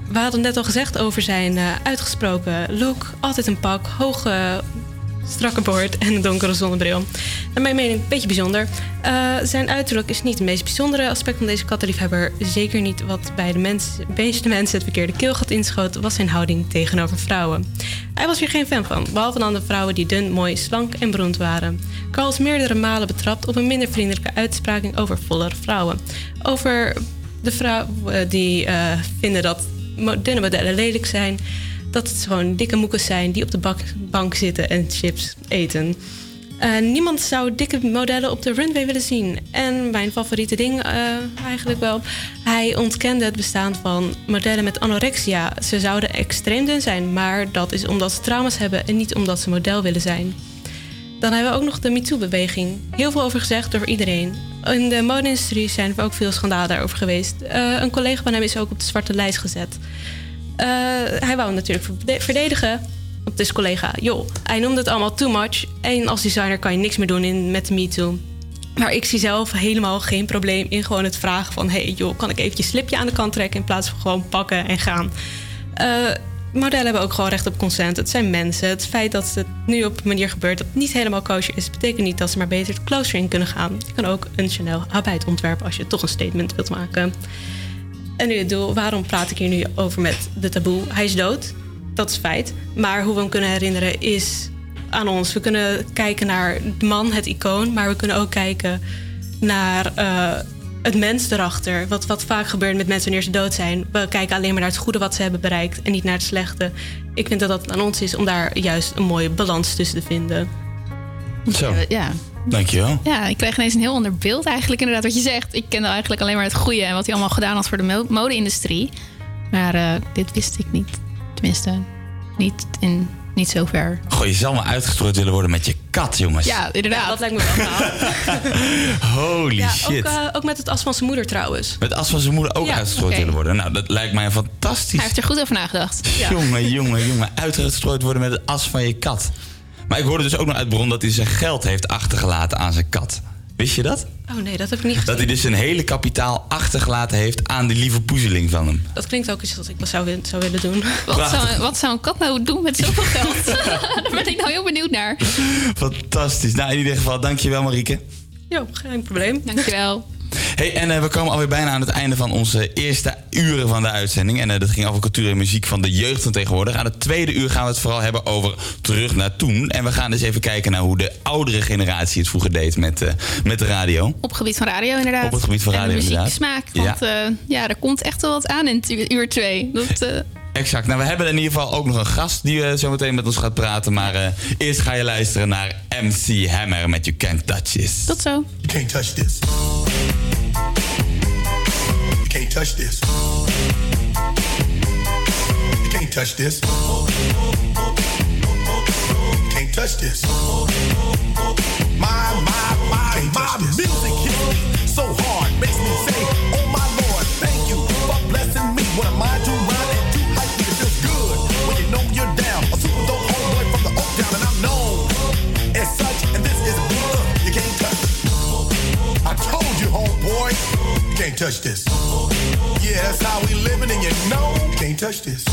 Speaker 6: We hadden net al gezegd over zijn eh, uitgesproken look. Altijd een pak, hoge strakke boord en een donkere zonnebril. Naar mijn mening een beetje bijzonder. Eh, zijn uiterlijk is niet het meest bijzondere aspect van deze kattenliefhebber. Zeker niet wat bij de mens, meeste mensen het verkeerde keelgat inschoot... was zijn houding tegenover vrouwen. Hij was hier geen fan van, behalve dan de vrouwen die dun, mooi, slank en beroemd waren. Carl is meerdere malen betrapt op een minder vriendelijke uitspraking over vollere vrouwen. Over de vrouwen die eh, vinden dat dunne modellen lelijk zijn dat het gewoon dikke moekers zijn die op de bank zitten en chips eten. Eh, niemand zou dikke modellen op de runway willen zien. En mijn favoriete ding eh, eigenlijk wel. Hij ontkende het bestaan van modellen met anorexia. Ze zouden extreem dun zijn, maar dat is omdat ze trauma's hebben en niet omdat ze model willen zijn. Dan hebben we ook nog de MeToo-beweging. Heel veel over gezegd door iedereen. In de mode-industrie zijn er ook veel schandalen daarover geweest. Eh, een collega van hem is ook op de zwarte lijst gezet. Eh, hij wou hem natuurlijk verde- verdedigen. Op dus collega, joh, hij noemde het allemaal too much. En als designer kan je niks meer doen in, met de MeToo. Maar ik zie zelf helemaal geen probleem in gewoon het vragen van... hey joh, kan ik eventjes slipje aan de kant trekken... in plaats van gewoon pakken en gaan. Eh, modellen hebben ook gewoon recht op consent. Het zijn mensen. Het feit dat het nu op een manier gebeurt dat niet helemaal kosher is... betekent niet dat ze maar beter het closer in kunnen gaan. Je kan ook een Chanel arbeid ontwerpen als je toch een statement wilt maken. En nu het doel, waarom praat ik hier nu over met de taboe? Hij is dood, dat is feit. Maar hoe we hem kunnen herinneren is aan ons. We kunnen kijken naar de man, het icoon, maar we kunnen ook kijken naar eh, het mens erachter. Wat, wat vaak gebeurt met mensen wanneer ze dood zijn. We kijken alleen maar naar het goede wat ze hebben bereikt en niet naar het slechte. Ik vind dat dat aan ons is om daar juist een mooie balans tussen te vinden.
Speaker 7: Zo.
Speaker 9: Ja.
Speaker 7: Dankjewel.
Speaker 9: Ja, ik kreeg ineens een heel ander beeld eigenlijk inderdaad wat je zegt. Ik kende eigenlijk alleen maar het goede en wat hij allemaal gedaan had voor de mo- mode-industrie. Maar eh, dit wist ik niet. Tenminste, niet in niet zo ver.
Speaker 7: Goh, je zal maar uitgestrooid willen worden met je kat, jongens.
Speaker 9: Ja, inderdaad.
Speaker 6: dat lijkt me wel.
Speaker 7: Holy
Speaker 6: ja,
Speaker 7: shit.
Speaker 6: Ook, eh, ook met het as van zijn moeder trouwens.
Speaker 7: Met as van zijn moeder ook
Speaker 6: Ja,
Speaker 7: uitgestrooid willen worden. Nou, dat lijkt mij fantastisch.
Speaker 9: Hij heeft er goed over nagedacht.
Speaker 7: Jongen, jongen, jongen. Uitgestrooid worden met het as van je kat. Maar ik hoorde dus ook nog uit bron dat hij zijn geld heeft achtergelaten aan zijn kat. Wist je dat?
Speaker 6: Oh nee, dat heb ik niet gezien.
Speaker 7: Dat hij dus een hele kapitaal achtergelaten heeft aan die lieve poezeling van hem.
Speaker 6: Dat klinkt ook iets wat ik zou, zou willen doen.
Speaker 9: Wat zou, wat zou een kat nou doen met zoveel geld? Daar ben ik nou heel benieuwd naar.
Speaker 7: Fantastisch. Nou, in ieder geval, dankjewel Marieke.
Speaker 6: Ja, geen probleem.
Speaker 9: Dankjewel.
Speaker 7: Hey, en eh, we komen alweer bijna aan het einde van onze eerste uren van de uitzending. En eh, dat ging over cultuur en muziek van de jeugd van tegenwoordig. Aan het tweede uur gaan we het vooral hebben over terug naar toen. En we gaan dus even kijken naar hoe de oudere generatie het vroeger deed met, eh, met de radio.
Speaker 9: Op het gebied van radio inderdaad.
Speaker 7: Op het gebied van radio,
Speaker 9: en
Speaker 7: inderdaad.
Speaker 9: muzieksmaak. Want ja. ja, er komt echt wel wat aan in uur twee. Dat,
Speaker 7: Exact. Nou, we hebben in ieder geval ook nog een gast die eh, zo meteen met ons gaat praten. Maar eh, eerst ga je luisteren naar MC Hammer met You Can't Touch This.
Speaker 9: Tot zo.
Speaker 19: You can't touch this. You can't touch this. You can't touch this. You can't touch this. My, my, my, my music
Speaker 20: touch this. Yeah, that's how we living, and you know you can't touch this.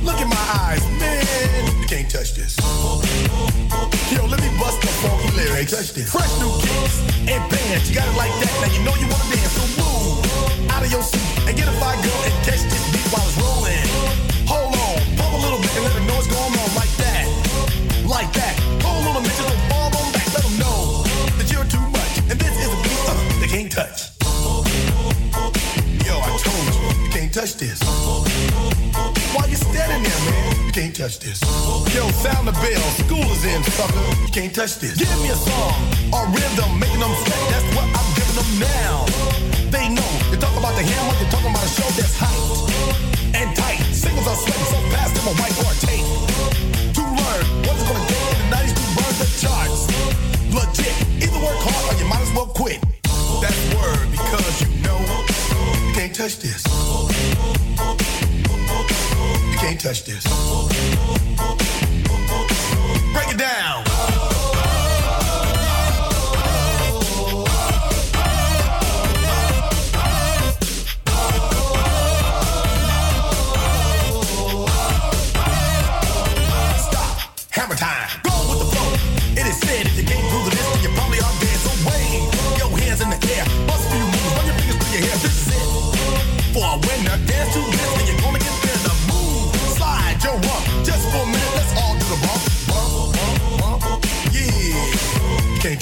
Speaker 20: Look in my eyes, man. You can't touch this. Yo, let me bust the funky lyrics. Touch this. Fresh new kicks and bands. You got it like that. Now you know you wanna dance. So move out of your seat and get a fire girl and catch this beat while it's rolling. Hold on, pump a little bit and let know what's going on like that. Like that. Hold on a minute, just fall on back. Let them know that you're too much. And this is a beat uh, they can't touch. Touch this. Why you standing there, man? You can't touch this. Yo, sound the bell. School is in, sucker. You can't touch this. Give me a song or rhythm, making them sweat. That's what I'm giving them now. They know. You talk about the hammer, you're talking about a show that's hyped and tight. Singles are sweating so fast, them a whiteboard tape. To learn what's gonna take in the 90s to burn the charts. Legit. Either work hard or you might as well quit. That's word because you know you can't touch this. Touch this.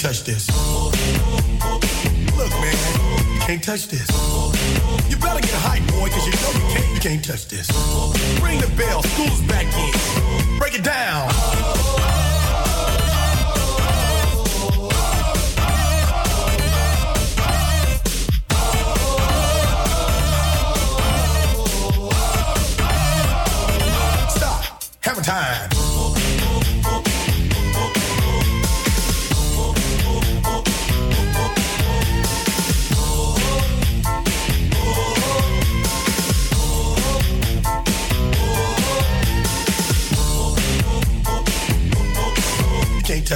Speaker 20: Touch this. Look, man, you can't touch this. You better get hype, boy, cause you know you can't, you can't touch this. Ring the bell, school's back in. Break it down. Stop. Hammer time.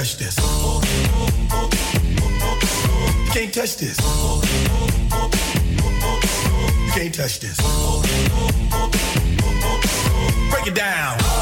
Speaker 20: Touch this. You can't touch this. You can't touch this. Break it down.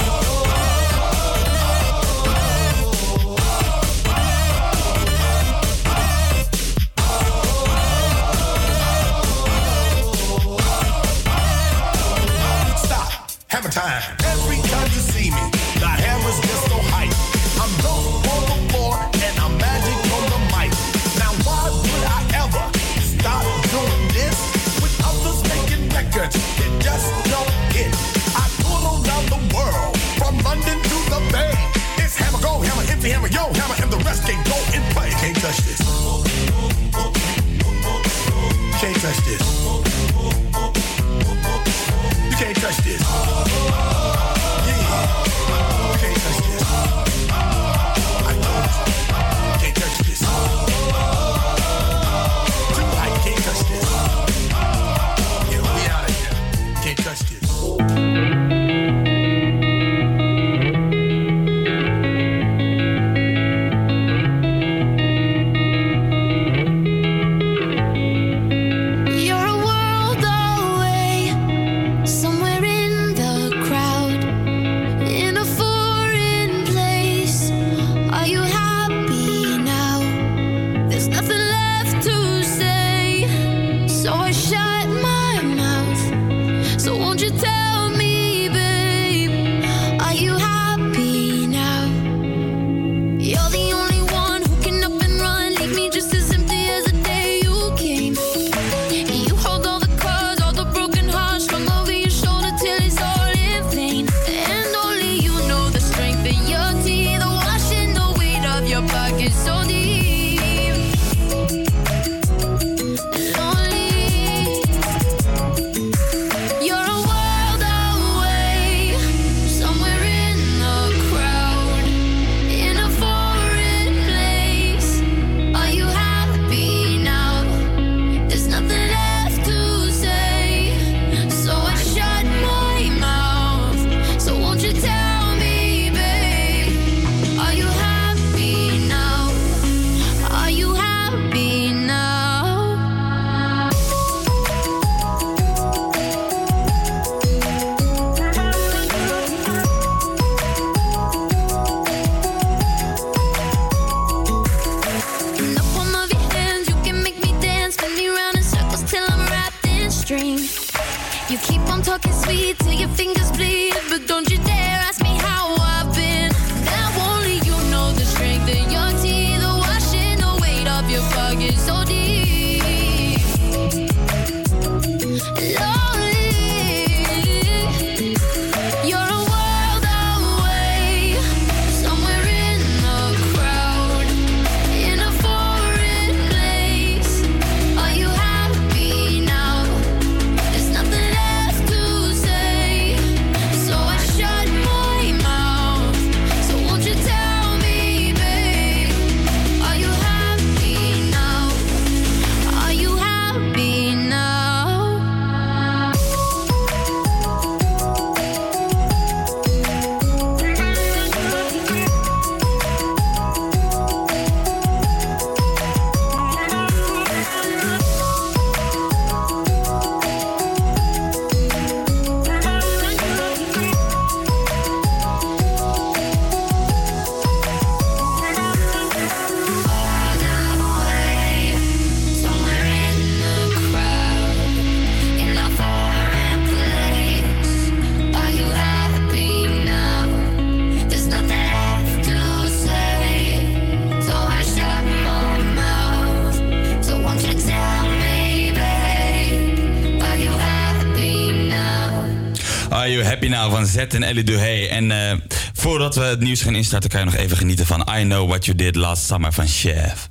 Speaker 7: En Ellie Duhay. En uh, voordat we het nieuws gaan instarten, kan je nog even genieten van I Know What You Did Last Summer van Chef.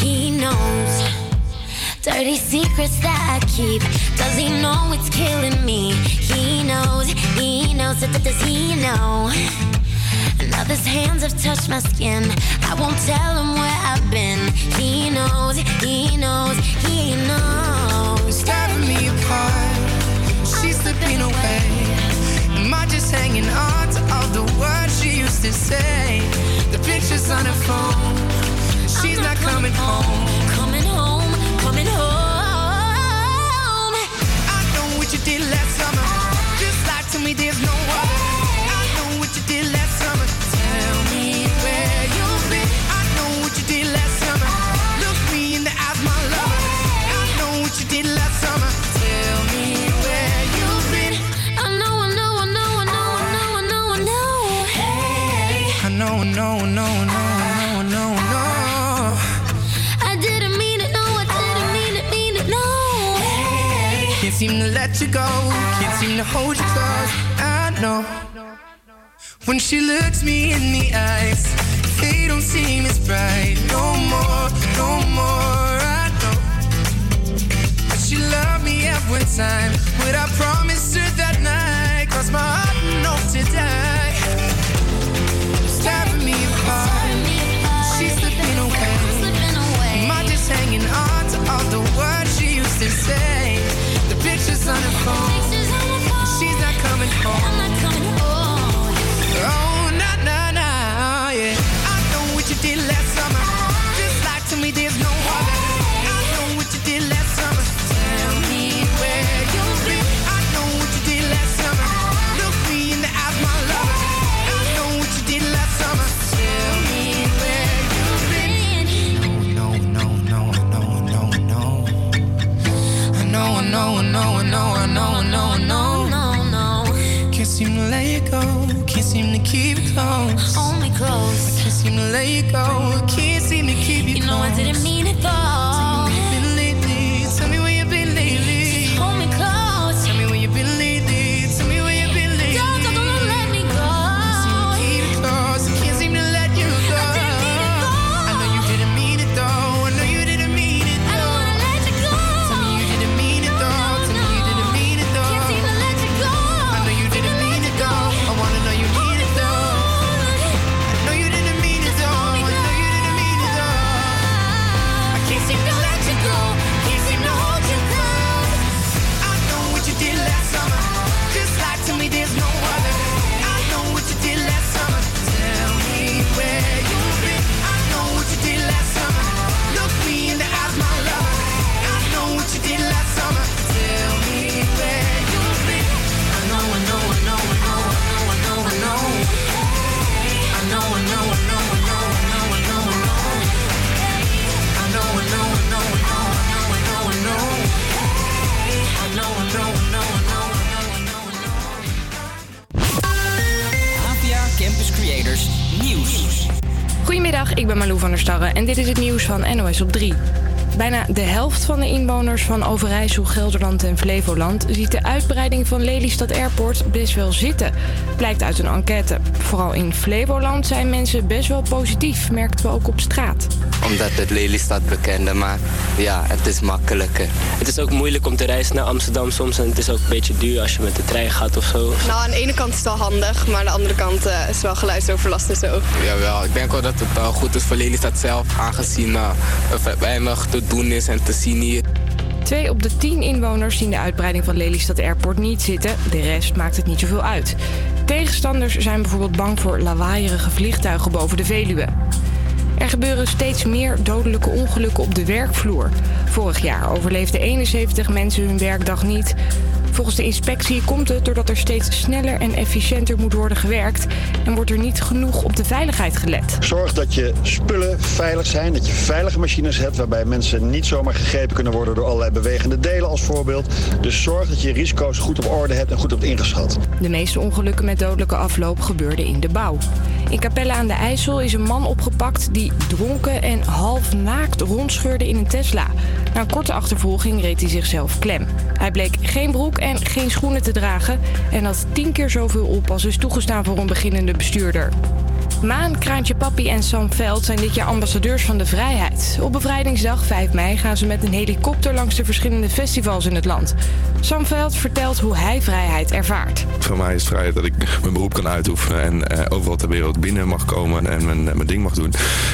Speaker 21: He knows dirty secrets that I keep. Does he know it's killing me? closer to does he know? Another's hands have touched my skin. I won't tell him where I've been. He knows, he knows, he knows.
Speaker 22: Tearing me apart, she's slipping away. Am I just hanging on to all the words she used to say? The pictures on her phone, she's not, coming, home.
Speaker 21: Coming home, coming home.
Speaker 22: I know what you did last summer. Just like to me. let you go. Can't seem to hold you close. I know. When she looks me in the eyes, they don't seem as bright. No more, no more. I know. But she loved me every time. But I promised her that night. Cross my heart and hope to die. know, I know, I know, I know. No, no. Can't seem to let you go. Can't seem to keep you close.
Speaker 21: Only close.
Speaker 22: I can't seem to let you go. Can't seem to keep you,
Speaker 21: you
Speaker 22: close. You know I didn't mean it though.
Speaker 2: Ik ben Malou van der Starre en dit is het nieuws van NOS op 3. Bijna de helft van de inwoners van Overijssel, Gelderland en Flevoland ziet de uitbreiding van Lelystad Airport best wel zitten. Blijkt uit een enquête. Vooral in Flevoland zijn mensen best wel positief, merkten we ook op straat.
Speaker 23: Omdat het Lelystad bekende, maar ja, het is makkelijker.
Speaker 24: Het is ook moeilijk om te reizen naar Amsterdam soms en het is ook een beetje duur als je met de trein gaat of zo.
Speaker 25: Nou, aan de ene kant is het wel handig, maar aan de andere kant eh, is het wel geluidsoverlast en zo.
Speaker 23: Jawel, ik denk wel dat het wel goed is voor Lelystad zelf, aangezien uh, weinig te doen en.
Speaker 2: Twee op de tien inwoners zien de uitbreiding van Lelystad Airport niet zitten. De rest maakt het niet zoveel uit. Tegenstanders zijn bijvoorbeeld bang voor lawaaierige vliegtuigen boven de Veluwe. Er gebeuren steeds meer dodelijke ongelukken op de werkvloer. Vorig jaar overleefden 71 mensen hun werkdag niet. Volgens de inspectie komt het doordat er steeds sneller en efficiënter moet worden gewerkt en wordt er niet genoeg op de veiligheid gelet.
Speaker 3: Zorg dat je spullen veilig zijn, dat je veilige machines hebt waarbij mensen niet zomaar gegrepen kunnen worden door allerlei bewegende delen als voorbeeld. Dus zorg dat je risico's goed op orde hebt en goed hebt ingeschat.
Speaker 2: De meeste ongelukken met dodelijke afloop gebeurden in de bouw. In Capelle aan de IJssel is een man opgepakt die dronken en half naakt rondscheurde in een Tesla. Na een korte achtervolging reed hij zichzelf klem. Hij bleek geen broek en geen schoenen te dragen en had tien keer zoveel op als is toegestaan voor een beginnende bestuurder. Maan, Kraantje Papi en Sam Veld zijn dit jaar ambassadeurs van de vrijheid. Op bevrijdingsdag 5 mei gaan ze met een helikopter langs de verschillende festivals in het land. Sam Veld vertelt hoe hij vrijheid ervaart.
Speaker 26: Voor mij is vrijheid dat ik mijn beroep kan uitoefenen en eh, overal ter wereld binnen mag komen en mijn, mijn ding mag doen.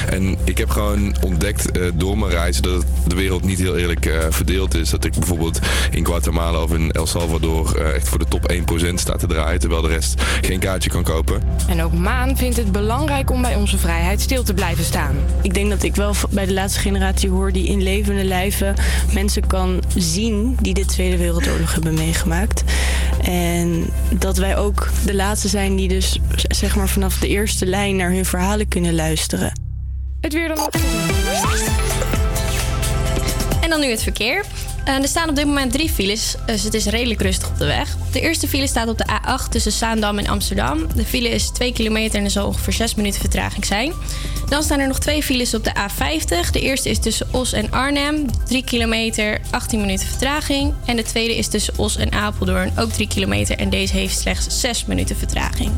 Speaker 26: En ik heb gewoon ontdekt eh, door mijn reis dat de wereld niet heel eerlijk eh, verdeeld is. Dat ik bijvoorbeeld in Guatemala of in El Salvador eh, echt voor de top 1% sta te draaien, terwijl de rest geen kaartje kan kopen.
Speaker 2: En ook Maan vindt het belangrijk om bij onze vrijheid stil te blijven staan.
Speaker 27: Ik denk dat ik wel bij de laatste generatie hoor die in levende lijven mensen kan zien die de Tweede Wereldoorlog hebben meegemaakt. En dat wij ook de laatste zijn die dus zeg maar vanaf de eerste lijn naar hun verhalen kunnen luisteren.
Speaker 2: Het weer dan nog.
Speaker 6: En dan nu het verkeer. Eh, er staan op dit moment drie files, dus het is redelijk rustig op de weg. De eerste file staat op de A8 tussen Zaandam en Amsterdam. De file is 2 kilometer en er zal ongeveer 6 minuten vertraging zijn. Dan staan er nog twee files op de A50. De eerste is tussen Os en Arnhem, 3 kilometer, 18 minuten vertraging. En de tweede is tussen Os en Apeldoorn, ook 3 kilometer en deze heeft slechts 6 minuten vertraging.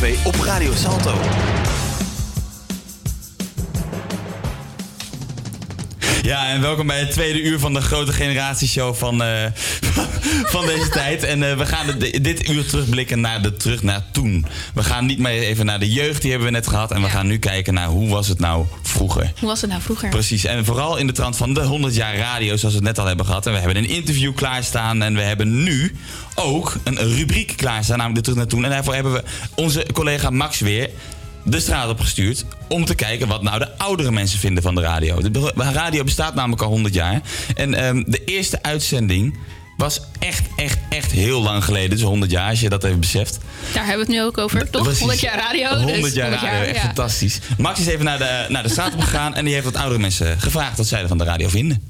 Speaker 7: 2 op Radio Salto. Ja, en welkom bij het tweede uur van de Grote Generatieshow van, eh, van deze tijd. En eh, we gaan de- dit uur terugblikken naar de terug naar toen. We gaan niet meer even naar de jeugd, die hebben we net gehad. En we gaan nu kijken naar hoe was het nou vroeger.
Speaker 9: Hoe was het nou vroeger?
Speaker 7: Precies, en vooral in de trant van de 100 jaar radio, zoals we het net al hebben gehad. En we hebben een interview klaarstaan en we hebben nu ook een rubriek klaarstaan, namelijk de terug naar toen. En daarvoor hebben we onze collega Max weer de straat opgestuurd om te kijken wat nou de oudere mensen vinden van de radio. De radio bestaat namelijk al 100 jaar. En ehm, de eerste uitzending was echt, echt, echt heel lang geleden. Dus 100 jaar, als je dat even beseft.
Speaker 9: Daar hebben we het nu ook over, toch?
Speaker 7: Precies.
Speaker 9: 100 jaar radio. dus
Speaker 7: 100 jaar radio, echt
Speaker 9: ja.
Speaker 7: fantastisch. Max is even naar de, naar de straat op gegaan en die heeft wat oudere mensen gevraagd wat zij er van de radio vinden.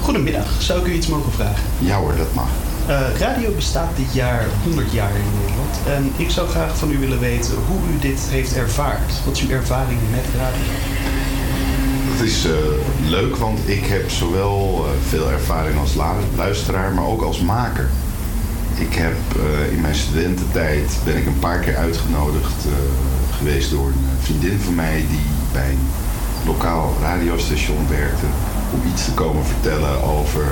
Speaker 10: Goedemiddag, zou ik u iets mogen vragen?
Speaker 28: Ja hoor, dat mag.
Speaker 10: Eh, radio bestaat dit jaar 100 jaar in Nederland. En ik zou graag van u willen weten hoe u dit heeft ervaard. Wat is uw ervaring met radio?
Speaker 28: Het is eh, leuk, want ik heb zowel eh, veel ervaring als luisteraar, maar ook als maker. Ik heb in mijn studententijd ben ik een paar keer uitgenodigd geweest door een vriendin van mij die bij een lokaal radiostation werkte om iets te komen vertellen over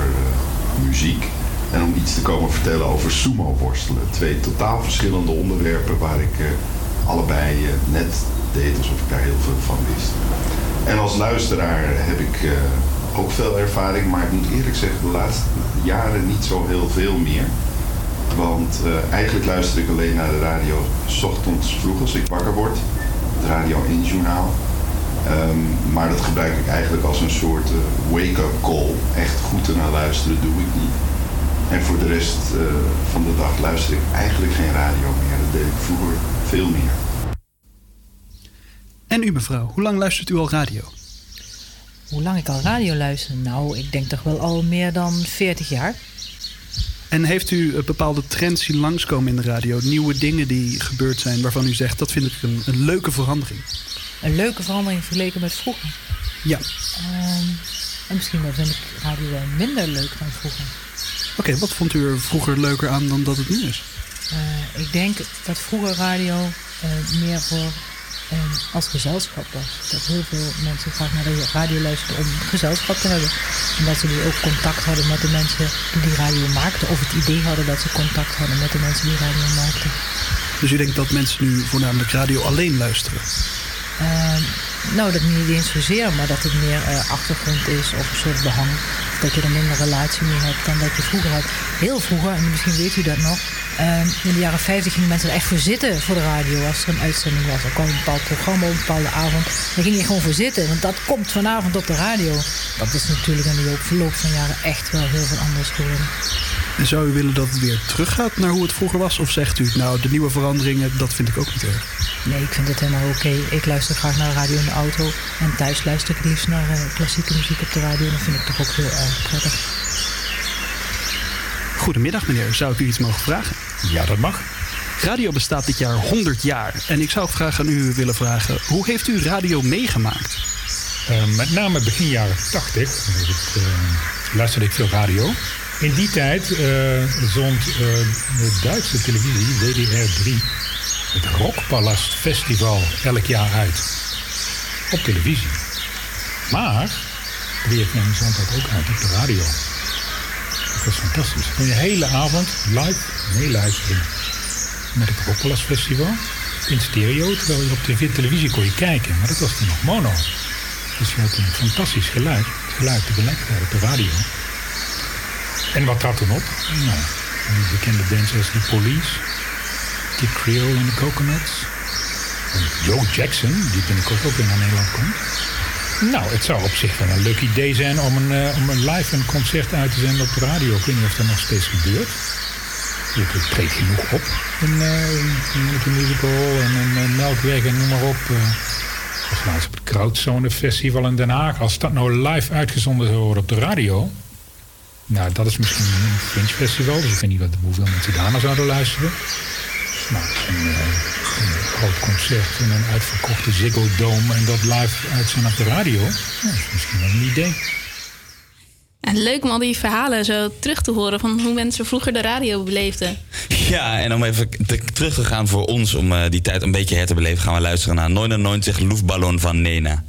Speaker 28: muziek en om iets te komen vertellen over sumo worstelen. Twee totaal verschillende onderwerpen waar ik eh, allebei eh, net deed alsof ik daar heel veel van wist. En als luisteraar heb ik eh, ook veel ervaring, maar ik moet eerlijk zeggen, de laatste jaren niet zo heel veel meer. Want eigenlijk luister ik alleen naar de radio 's ochtends vroeg als ik wakker word. Het Radio 1 journaal. Ehm, maar dat gebruik ik eigenlijk als een soort wake-up call. Echt goed ernaar luisteren doe ik niet. En voor de rest eh, van de dag luister ik eigenlijk geen radio meer. Dat deed ik vroeger veel meer.
Speaker 10: En u mevrouw, hoe lang luistert u al radio?
Speaker 29: Hoe lang ik al radio luister? Nou, ik denk toch wel al meer dan 40 jaar.
Speaker 10: En heeft u eh, bepaalde trends zien langskomen in de radio? Nieuwe dingen die gebeurd zijn waarvan u zegt dat vind ik een, een leuke verandering?
Speaker 29: Een leuke verandering vergeleken met vroeger.
Speaker 10: Ja.
Speaker 29: Ehm, en misschien wel vind ik radio wel minder leuk dan vroeger.
Speaker 10: Oké, wat vond u er vroeger leuker aan dan dat het nu is?
Speaker 29: Eh, ik denk dat vroeger radio eh, meer voor eh, als gezelschap was. Dat heel veel mensen graag naar de radio luisterden om gezelschap te hebben. En dat ze dus ook contact hadden met de mensen die die radio maakten. Of het idee hadden dat ze contact hadden met de mensen die radio maakten.
Speaker 10: Dus u denkt dat mensen nu voornamelijk radio alleen luisteren?
Speaker 29: Nou, dat niet eens zozeer, maar dat het meer eh, achtergrond is of een soort behang. Dat je er minder relatie mee hebt dan dat je vroeger had. Heel vroeger, en misschien weet u dat nog, in de jaren 50 gingen mensen er echt voor zitten voor de radio als er een uitzending was. Er kwam een bepaald programma op een bepaalde avond. Dan ging je gewoon voor zitten, want dat komt vanavond op de radio. Dat is natuurlijk in de loop- verloop van jaren echt wel heel veel anders geworden.
Speaker 10: En zou u willen dat het weer teruggaat naar hoe het vroeger was? Of zegt u, nou, de nieuwe veranderingen, dat vind ik ook niet erg?
Speaker 29: Nee, ik vind het helemaal oké. Ik luister graag naar de radio in de auto. En thuis luister ik liefst naar eh, klassieke muziek op de radio. En dat vind ik toch ook heel erg prettig.
Speaker 10: Goedemiddag meneer, zou ik u iets mogen vragen?
Speaker 30: Ja, dat mag.
Speaker 10: Radio bestaat dit jaar 100 jaar. En ik zou graag aan u willen vragen, hoe heeft u radio meegemaakt?
Speaker 30: Eh, met name begin jaren 80 het, eh, luisterde ik veel radio. In die tijd eh, zond de Duitse televisie, WDR 3, het Rockpalast Festival elk jaar uit. Op televisie. Maar WFM zond dat ook uit op de radio. Dat was fantastisch. Kon je de hele avond live meeluisteren met het Rockpalast Festival. In stereo, terwijl je op tv, televisie kon je kijken. Maar dat was toen nog mono. Dus je had een fantastisch geluid. Het geluid tegelijkertijd op de radio. En wat trad toen op? Nou, die bekende bands als The Police, Kid Creole en de Coconuts. En Joe Jackson, die binnenkort ook weer naar Nederland komt. Nou, het zou op zich wel een leuk idee zijn om een, eh, om een live een concert uit te zenden op de radio. Ik weet niet of dat nog steeds gebeurt. Het treedt genoeg op in, eh de musical en eh, Melkweg en noem maar op. eh. Of laatst op het Krautzone Festival in Den Haag. Als dat nou live uitgezonden zou worden op de radio. Nou, dat is misschien een Fringe Festival. Dus ik weet niet wat, hoeveel mensen daar naar zouden luisteren. Een, eh, een groot concert in een uitverkochte Ziggo Dome en dat live uitzenden op de radio. Nou, dat is misschien wel een idee.
Speaker 9: En leuk om al die verhalen zo terug te horen van hoe mensen vroeger de radio beleefden.
Speaker 16: Ja, en om even te- terug te gaan voor ons, om eh, die tijd een beetje her te beleven, gaan we luisteren naar 99 Luftballon van Nena.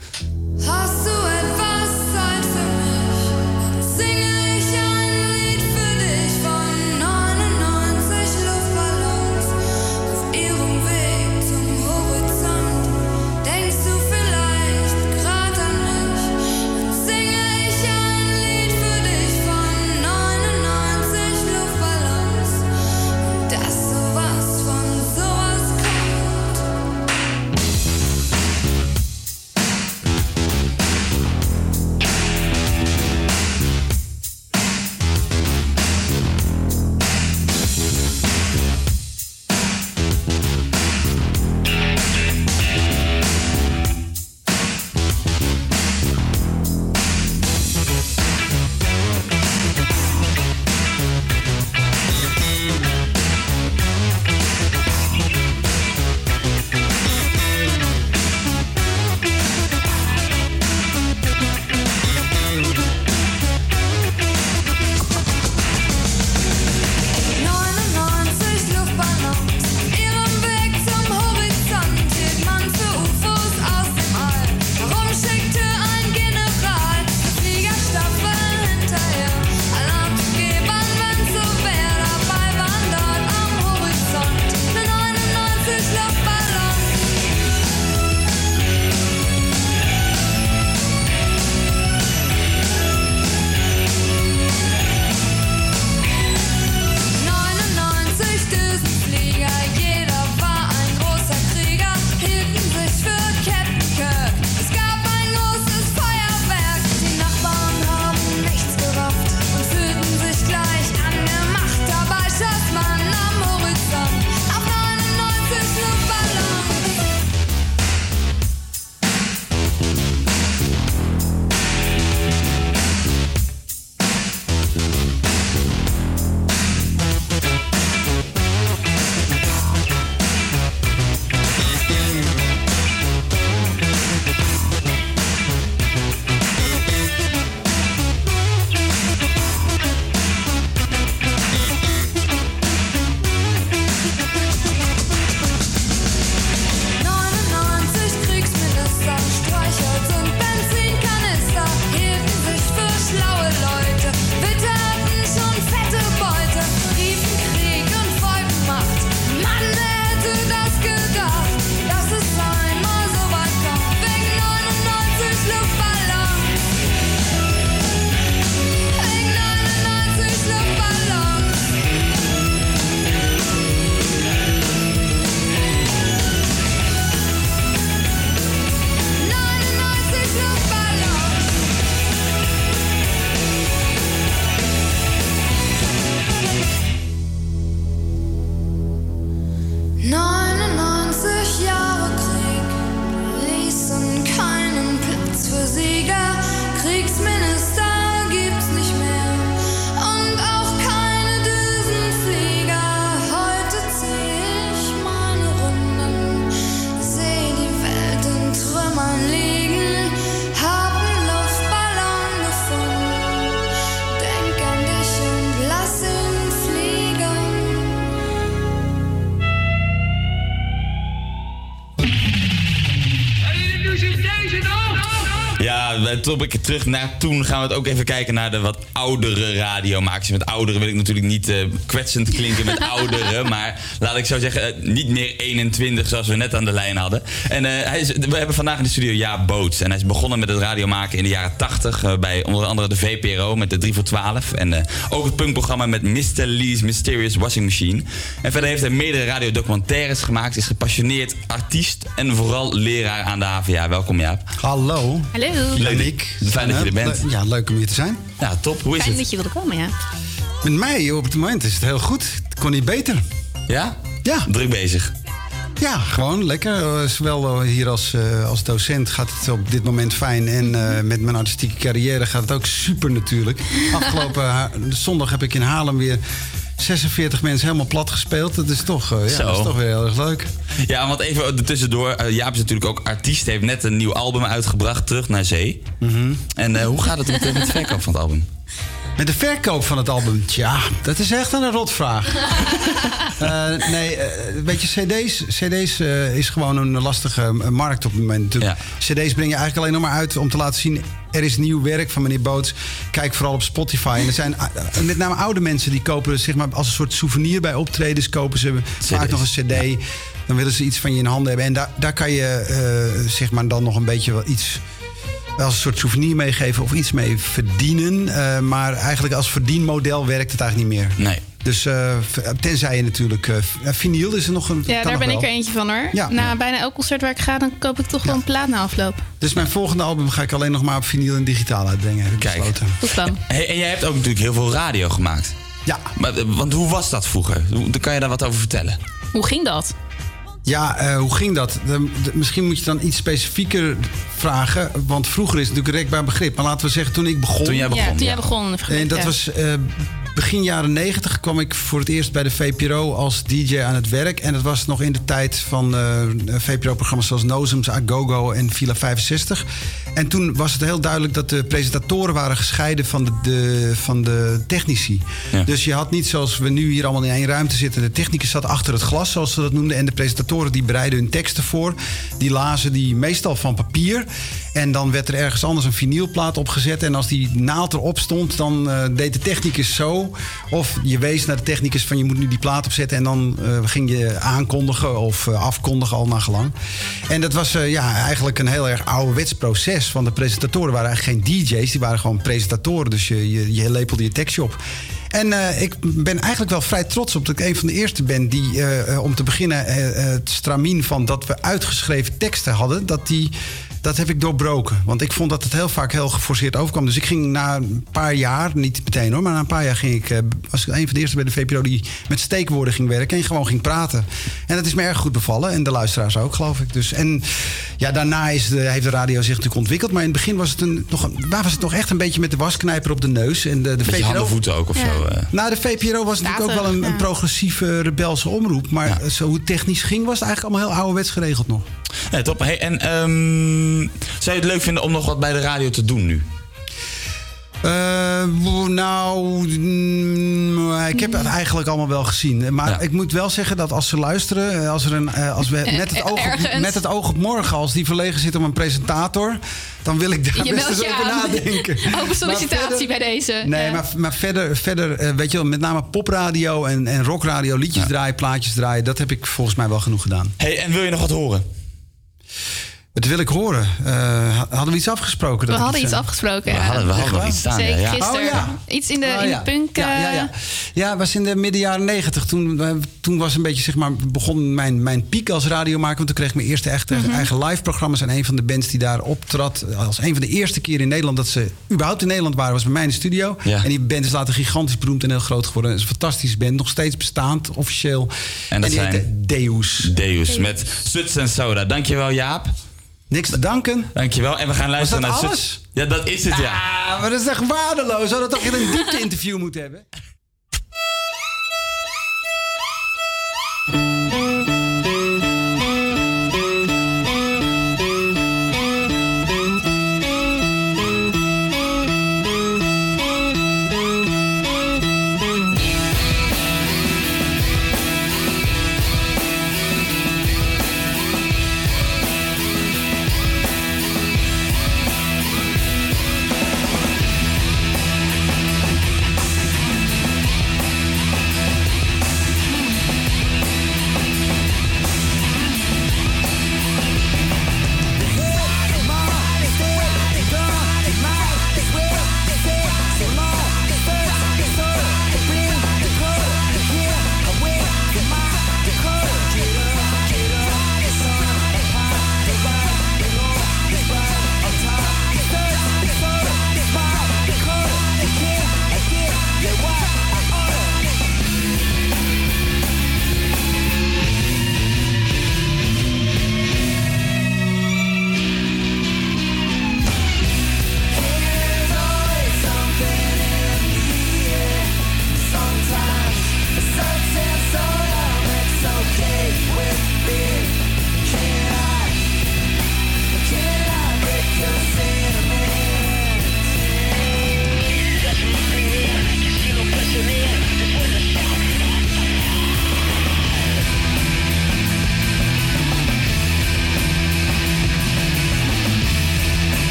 Speaker 16: Ja, bij Topic terug naar toen gaan we het ook even kijken naar de wat oudere radiomakers. Met ouderen wil ik natuurlijk niet eh, kwetsend klinken met ouderen. Maar laat ik zo zeggen, eh, niet meer 21 zoals we net aan de lijn hadden. En eh, hij is, we hebben vandaag in de studio Jaap Boots. En hij is begonnen met het radiomaken in de jaren 80. eh, bij onder andere de VPRO met de 3 voor 12. En eh, ook het punkprogramma met Mr. Lee's Mysterious Washing Machine. En verder heeft hij meerdere radiodocumentaires gemaakt. Is gepassioneerd artiest en vooral leraar aan de HVA. Welkom Jaap.
Speaker 31: Hallo.
Speaker 9: Hallo.
Speaker 16: Leuk,
Speaker 31: ik.
Speaker 16: Fijn dat je er bent.
Speaker 31: Ja, leuk om hier te zijn.
Speaker 16: Ja, top. Hoe is
Speaker 9: Fijn
Speaker 16: het?
Speaker 9: dat je wilde komen, ja.
Speaker 31: Met mij op het moment is het heel goed. Het kon niet beter.
Speaker 16: Ja?
Speaker 31: Ja.
Speaker 16: Druk bezig.
Speaker 31: Ja, gewoon lekker. Eh, Zowel hier als, eh, als docent gaat het op dit moment fijn. En eh, met mijn artistieke carrière gaat het ook super natuurlijk. Afgelopen zondag heb ik in Haarlem weer 46 mensen helemaal plat gespeeld. Dat is toch, eh, ja, dat is toch weer heel erg leuk.
Speaker 7: Ja, want even ertussendoor. eh, Jaap is natuurlijk ook artiest. Heeft net een nieuw album uitgebracht, Terug naar Zee. En eh, hoe gaat het met, met de verkoop van het album?
Speaker 31: Met de verkoop van het album, tja, dat is echt een rotvraag. Eh nee, eh, weet je, cd's, cd's eh, is gewoon een lastige markt op het moment. Cd's breng je eigenlijk alleen nog maar uit om te laten zien... er is nieuw werk van meneer Boots. Kijk vooral op Spotify. En er zijn met name oude mensen die kopen... zeg maar als een soort souvenir bij optredens... kopen ze vaak nog een cd. Dan willen ze iets van je in handen hebben. En daar, daar kan je eh, zeg maar dan nog een beetje wel iets als een soort souvenir meegeven of iets mee verdienen. Eh, maar eigenlijk als verdienmodel werkt het eigenlijk niet meer.
Speaker 7: Nee.
Speaker 31: Dus eh, tenzij je natuurlijk... eh, v- vinyl is er nog een...
Speaker 9: Ja, daar ben
Speaker 31: wel.
Speaker 9: ik er eentje van hoor.
Speaker 31: Ja.
Speaker 9: Na bijna elk concert waar ik ga, dan koop ik toch wel een plaat na afloop.
Speaker 31: Dus mijn volgende album ga ik alleen nog maar op vinyl en digitaal uitbrengen. Heb ik
Speaker 7: Kijk.
Speaker 31: besloten.
Speaker 9: Goed.
Speaker 7: Hey, en jij hebt ook natuurlijk heel veel radio gemaakt.
Speaker 31: Ja.
Speaker 7: Maar, want hoe was dat vroeger? Hoe- Kan je daar wat over vertellen?
Speaker 9: Hoe ging dat?
Speaker 31: Ja, eh, hoe ging dat? De- de- misschien moet je dan iets specifieker vragen. Want vroeger is het natuurlijk een rekbaar begrip. Maar laten we zeggen, toen ik begon...
Speaker 7: Toen jij begon,
Speaker 9: Ja, toen jij begon.
Speaker 31: En dat was eh, begin jaren negentig kwam ik voor het eerst bij de VPRO als DJ aan het werk. En dat was nog in de tijd van eh, VPRO-programma's zoals Nozems, Agogo en Villa 65. En toen was het heel duidelijk dat de presentatoren waren gescheiden van de, de, van de technici. Dus je had niet zoals we nu hier allemaal in één ruimte zitten. De technicus zat achter het glas, zoals ze dat noemden. En de presentatoren die bereidden hun teksten voor. Die lazen die meestal van papier. En dan werd er ergens anders een vinylplaat opgezet. En als die naald erop stond, dan eh, deed de technicus zo. Of je wees naar de technicus van je moet nu die plaat opzetten. En dan eh, ging je aankondigen of eh, afkondigen al naar gelang. En dat was ja, eigenlijk een heel erg ouderwets proces. Want de presentatoren waren eigenlijk geen DJ's. Die waren gewoon presentatoren. Dus je, je, lepelde je tekstje op. En ik ben eigenlijk wel vrij trots op dat ik een van de eerste ben die, om te beginnen, het stramien van dat we uitgeschreven teksten hadden, dat die. Dat heb ik doorbroken. Want ik vond dat het heel vaak heel geforceerd overkwam. Dus ik ging na een paar jaar, niet meteen hoor, maar na een paar jaar ging ik, eh, was ik een van de eerste bij de VPRO die met steekwoorden ging werken en gewoon ging praten. En dat is me erg goed bevallen. En de luisteraars ook, geloof ik. Dus, en ja, daarna is de, heeft de radio zich natuurlijk ontwikkeld. Maar in het begin was het, een, nog, een- waar was het nog echt een beetje met de wasknijper op de neus. En de, de
Speaker 7: handen, voeten ook of zo. eh.
Speaker 31: nou, de VPRO was natuurlijk ook wel een, een progressieve rebelse omroep. Maar zo hoe het technisch ging, was het eigenlijk allemaal heel ouderwets geregeld nog.
Speaker 7: Ja, top. Hey, en zou je het leuk vinden om nog wat bij de radio te doen nu?
Speaker 31: Eh, nou, mm, ik heb het eigenlijk allemaal wel gezien. Maar ik moet wel zeggen dat als ze luisteren, eh, als, er een, eh, als we met het, oog op, met het oog op morgen, als die verlegen zit om een presentator, dan wil ik daar
Speaker 9: Je
Speaker 31: best eens over nadenken.
Speaker 9: Open sollicitatie
Speaker 31: verder-
Speaker 9: bij deze.
Speaker 31: Nee,
Speaker 9: Ja.
Speaker 31: maar, maar verder, verder weet je wel, met name popradio en, en rockradio, liedjes draaien, plaatjes draaien, dat heb ik volgens mij wel genoeg gedaan.
Speaker 7: Hey, en wil je nog wat horen?
Speaker 31: Dat wil ik horen. Eh, hadden we iets afgesproken?
Speaker 9: We
Speaker 31: dat
Speaker 9: hadden iets afgesproken.
Speaker 31: We
Speaker 9: ja.
Speaker 31: hadden- we hadden nog iets staan, ja,
Speaker 9: Zeker
Speaker 31: ja.
Speaker 9: gisteren.
Speaker 31: Oh, ja.
Speaker 9: Iets in de,
Speaker 31: Oh,
Speaker 9: in
Speaker 31: ja.
Speaker 9: de punk.
Speaker 31: Ja, ja,
Speaker 9: eh,
Speaker 31: ja. ja, was in de midden jaren negentig. Toen, eh, toen was een beetje, zeg maar, begon mijn, mijn piek als radiomaker. Want toen kreeg ik mijn eerste echte
Speaker 9: Mhm.
Speaker 31: eigen live programma's. En een van de bands die daar optrad, als een van de eerste keer in Nederland dat ze überhaupt in Nederland waren, was bij mij in de studio.
Speaker 7: Ja.
Speaker 31: En die band is later gigantisch beroemd en heel groot geworden. Het is een fantastische band, nog steeds bestaand, officieel.
Speaker 7: En dat
Speaker 31: die
Speaker 7: zijn?
Speaker 31: heette Deus.
Speaker 7: Deus met Suts en Soda. Dankjewel Jaap.
Speaker 31: Niks te danken.
Speaker 7: Dankjewel. En we gaan luisteren
Speaker 31: dat
Speaker 7: naar
Speaker 31: alles?
Speaker 7: Ja, dat is het ja.
Speaker 31: Ah, maar dat is echt waardeloos. We hadden toch een diepte-interview moeten hebben?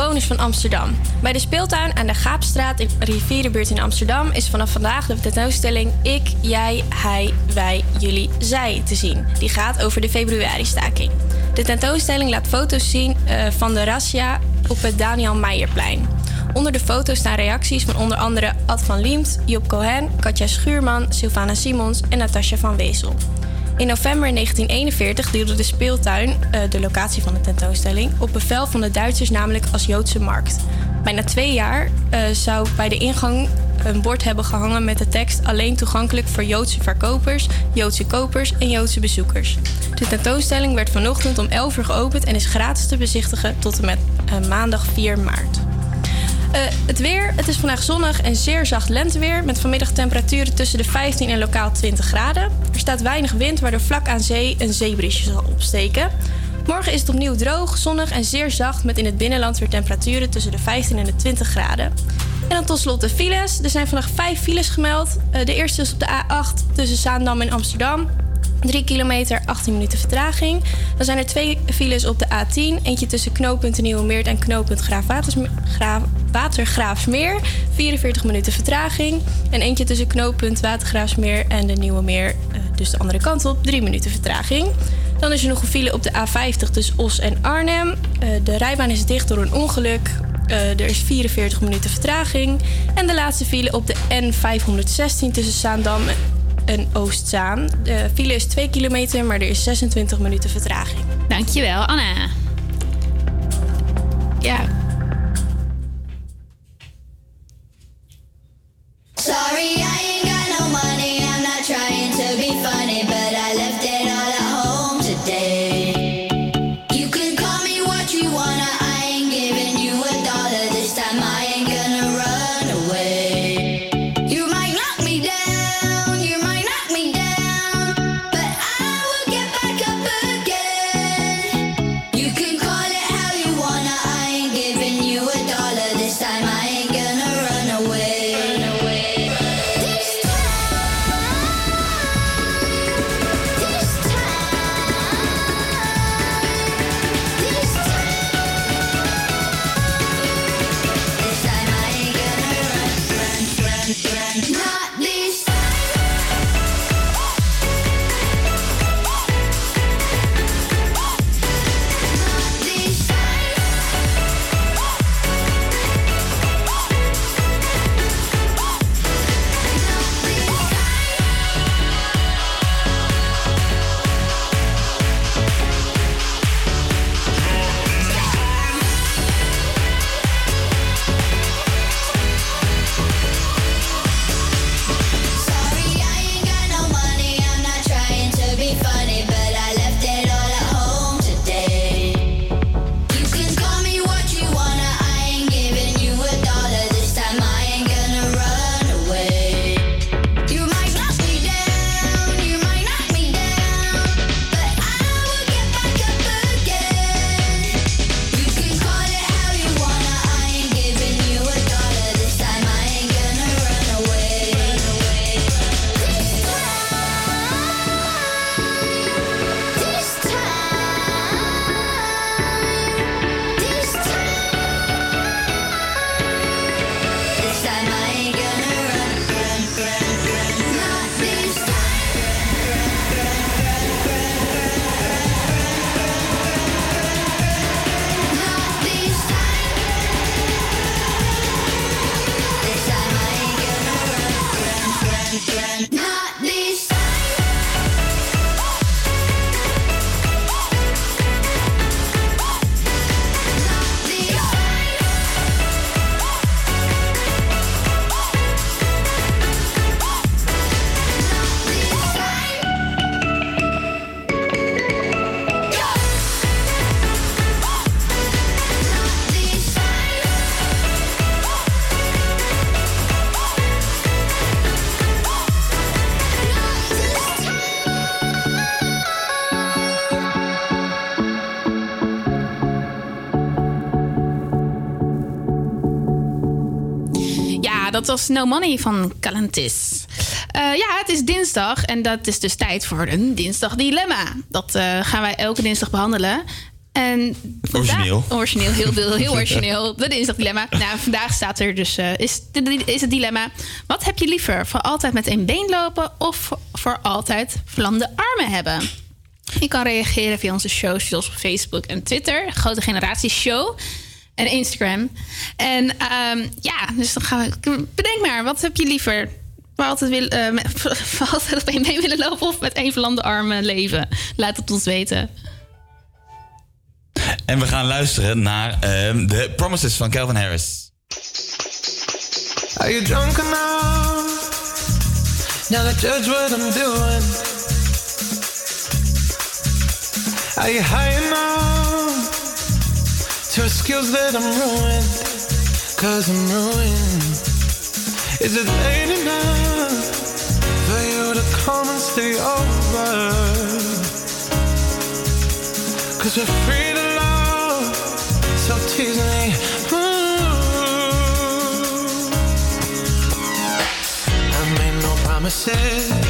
Speaker 6: Bewoners van Amsterdam. Bij de speeltuin aan de Gaapstraat in Rivierenbuurt in Amsterdam is vanaf vandaag de tentoonstelling Ik, Jij, Hij, Wij, Jullie, Zij te zien. Die gaat over de februari-staking. De tentoonstelling laat foto's zien eh, van de razzia op het Daniel Meijerplein. Onder de foto's staan reacties van onder andere Ad van Liemt, Job Cohen, Katja Schuurman, Sylvana Simons en Natasja van Wezel. In november 1941 deelde de speeltuin, eh, de locatie van de tentoonstelling, op bevel van de Duitsers namelijk als Joodse markt. Bijna twee jaar eh, zou bij de ingang een bord hebben gehangen met de tekst alleen toegankelijk voor Joodse verkopers, Joodse kopers en Joodse bezoekers. De tentoonstelling werd vanochtend om 11 uur geopend en is gratis te bezichtigen tot en met eh, maandag 4 maart. Het weer, het is vandaag zonnig en zeer zacht lenteweer... met vanmiddag temperaturen tussen de 15 en lokaal 20 graden. Er staat weinig wind, waardoor vlak aan zee een zeebrisje zal opsteken. Morgen is het opnieuw droog, zonnig en zeer zacht... met in het binnenland weer temperaturen tussen de 15 en de 20 graden. En dan tot slot de files. Er zijn vandaag vijf files gemeld. Eh, de eerste is op de A8 tussen Zaandam en Amsterdam... 3 kilometer, 18 minuten vertraging. Dan zijn er twee files op de A10. Eentje tussen knooppunt Nieuwemeert en knooppunt Graaf- Watergraafsmeer. 44 minuten vertraging. En eentje tussen knooppunt Watergraafsmeer en de Nieuwe Meer. Dus de andere kant op, 3 minuten vertraging. Dan is er nog een file op de A50 tussen Os en Arnhem. Eh, De rijbaan is dicht door een ongeluk. Eh, er is 44 minuten vertraging. En de laatste file op de N516 tussen Zaandam en Oostzaan. De file is 2 kilometer, maar er is 26 minuten vertraging.
Speaker 32: Dankjewel, Anna. Ja. Dat was No Money van Calentis. Eh, ja, het is dinsdag en dat is dus tijd voor een dinsdag dilemma. Dat eh, gaan wij elke dinsdag behandelen.
Speaker 9: En
Speaker 7: Origineel.
Speaker 9: Origineel, heel, heel, heel origineel. De dinsdagdilemma. Nou, vandaag staat er dus, eh, is, is het dilemma... wat heb je liever? Voor altijd met één been lopen... of voor, altijd vlammende armen hebben? Je kan reageren via onze socials op Facebook en Twitter. Grote Generatie Show. En Instagram. En ehm, ja, dus dan gaan we... Bedenk maar, wat heb je liever? Voor altijd, wil, eh, met- voor altijd op één been willen lopen... of met één verlamde armen leven? Laat het ons weten.
Speaker 7: En we gaan luisteren naar ehm, de Promises van Calvin Harris.
Speaker 22: Are you drunk enough now to judge what I'm doing? Are you high enough excuse that I'm ruined? Cause I'm ruined. Is it late enough for you to come and stay over? Cause we're free to love, so tease me. Hmm. I made no promises.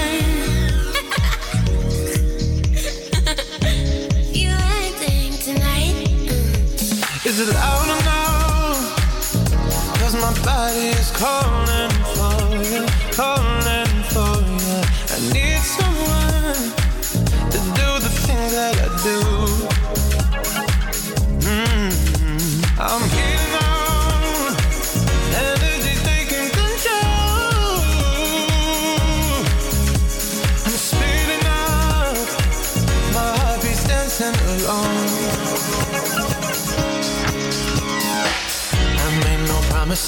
Speaker 22: It loud enough? Cause my body is calling for you, calling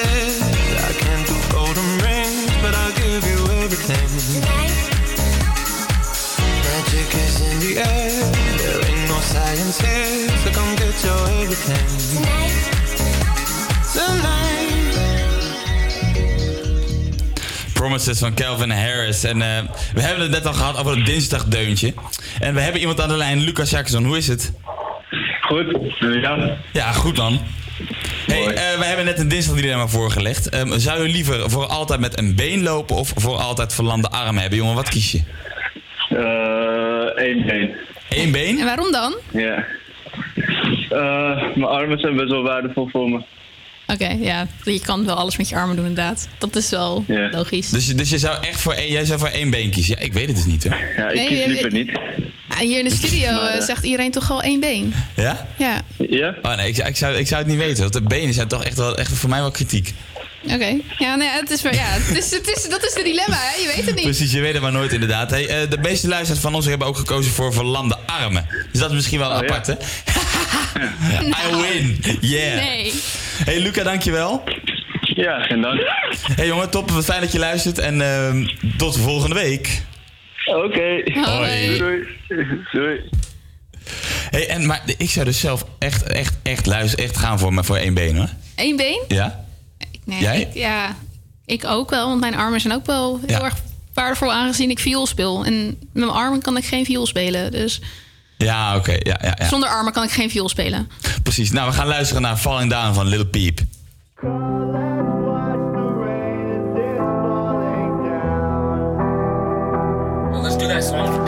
Speaker 22: Promises. I can't do golden rings, but I'll give you everything. Magic is in the air. There ain't no science here, so come get your everything. Tonight.
Speaker 7: Promises van Calvin Harris. En eh, we hebben het net al gehad over het dinsdagdeuntje. En we hebben iemand aan de lijn, Lucas Jackson. Hoe is het?
Speaker 33: Goed, ja.
Speaker 7: Ja, goed dan. Hey, eh, we hebben net een dinsdagdilemma voorgelegd. Ehm, zou je liever voor altijd met een been lopen of voor altijd verlamde armen hebben? Jongen, wat kies je?
Speaker 33: Eén been.
Speaker 7: Eén been?
Speaker 9: En waarom dan?
Speaker 33: Ja. Eh, mijn armen zijn best wel waardevol voor me.
Speaker 9: Oké, ja. Je kan wel alles met je armen doen, inderdaad. Dat is wel logisch.
Speaker 7: Dus, je- dus je zou echt voor één, jij zou voor één been kiezen? Ja, ik weet het dus niet hoor.
Speaker 33: Ja,
Speaker 9: ik Nee, kies liever
Speaker 33: niet.
Speaker 9: Ah, hier in de studio
Speaker 33: Maar,
Speaker 9: eh,
Speaker 33: eh,
Speaker 9: zegt iedereen toch al één been.
Speaker 7: Ja?
Speaker 9: Ja,
Speaker 33: Ja?
Speaker 7: Oh nee, ik, zou- ik, zou, ik zou het niet weten. Want de benen zijn toch echt, wel, echt voor mij wel kritiek.
Speaker 9: oké. Ja, nee, het is, wel- ja het is, het is, dat is de dilemma, hè? Je weet het niet.
Speaker 7: Precies, je weet het maar nooit inderdaad. Hey, eh, de meeste luisteraars van ons hebben ook gekozen voor verlamde armen. Dus dat is misschien wel apart, hè? I win. Yeah.
Speaker 9: Nee.
Speaker 7: Hey Luca, dankjewel.
Speaker 33: Ja, geen dank.
Speaker 7: Hey jongen, top. Fijn dat je luistert. En ehm, tot volgende week.
Speaker 33: Oké.
Speaker 7: Hoi.
Speaker 33: Doei. Doei.
Speaker 7: Hey, en, maar ik zou dus zelf echt, echt, echt luisteren. Echt gaan voor, voor één been hoor.
Speaker 9: Eén been?
Speaker 7: Ja?
Speaker 9: Nee,
Speaker 7: Jij?
Speaker 9: Ik, ja, ik ook wel, want mijn armen zijn ook wel heel
Speaker 7: Ja.
Speaker 9: erg waardevol aangezien ik viool speel. En met mijn armen kan ik geen viool spelen. Dus
Speaker 7: Ja, oké. Ja, ja, ja.
Speaker 9: zonder armen kan ik geen viool spelen.
Speaker 7: Precies. Nou, we gaan luisteren naar Falling Down van Little Peep.
Speaker 34: Let's do that song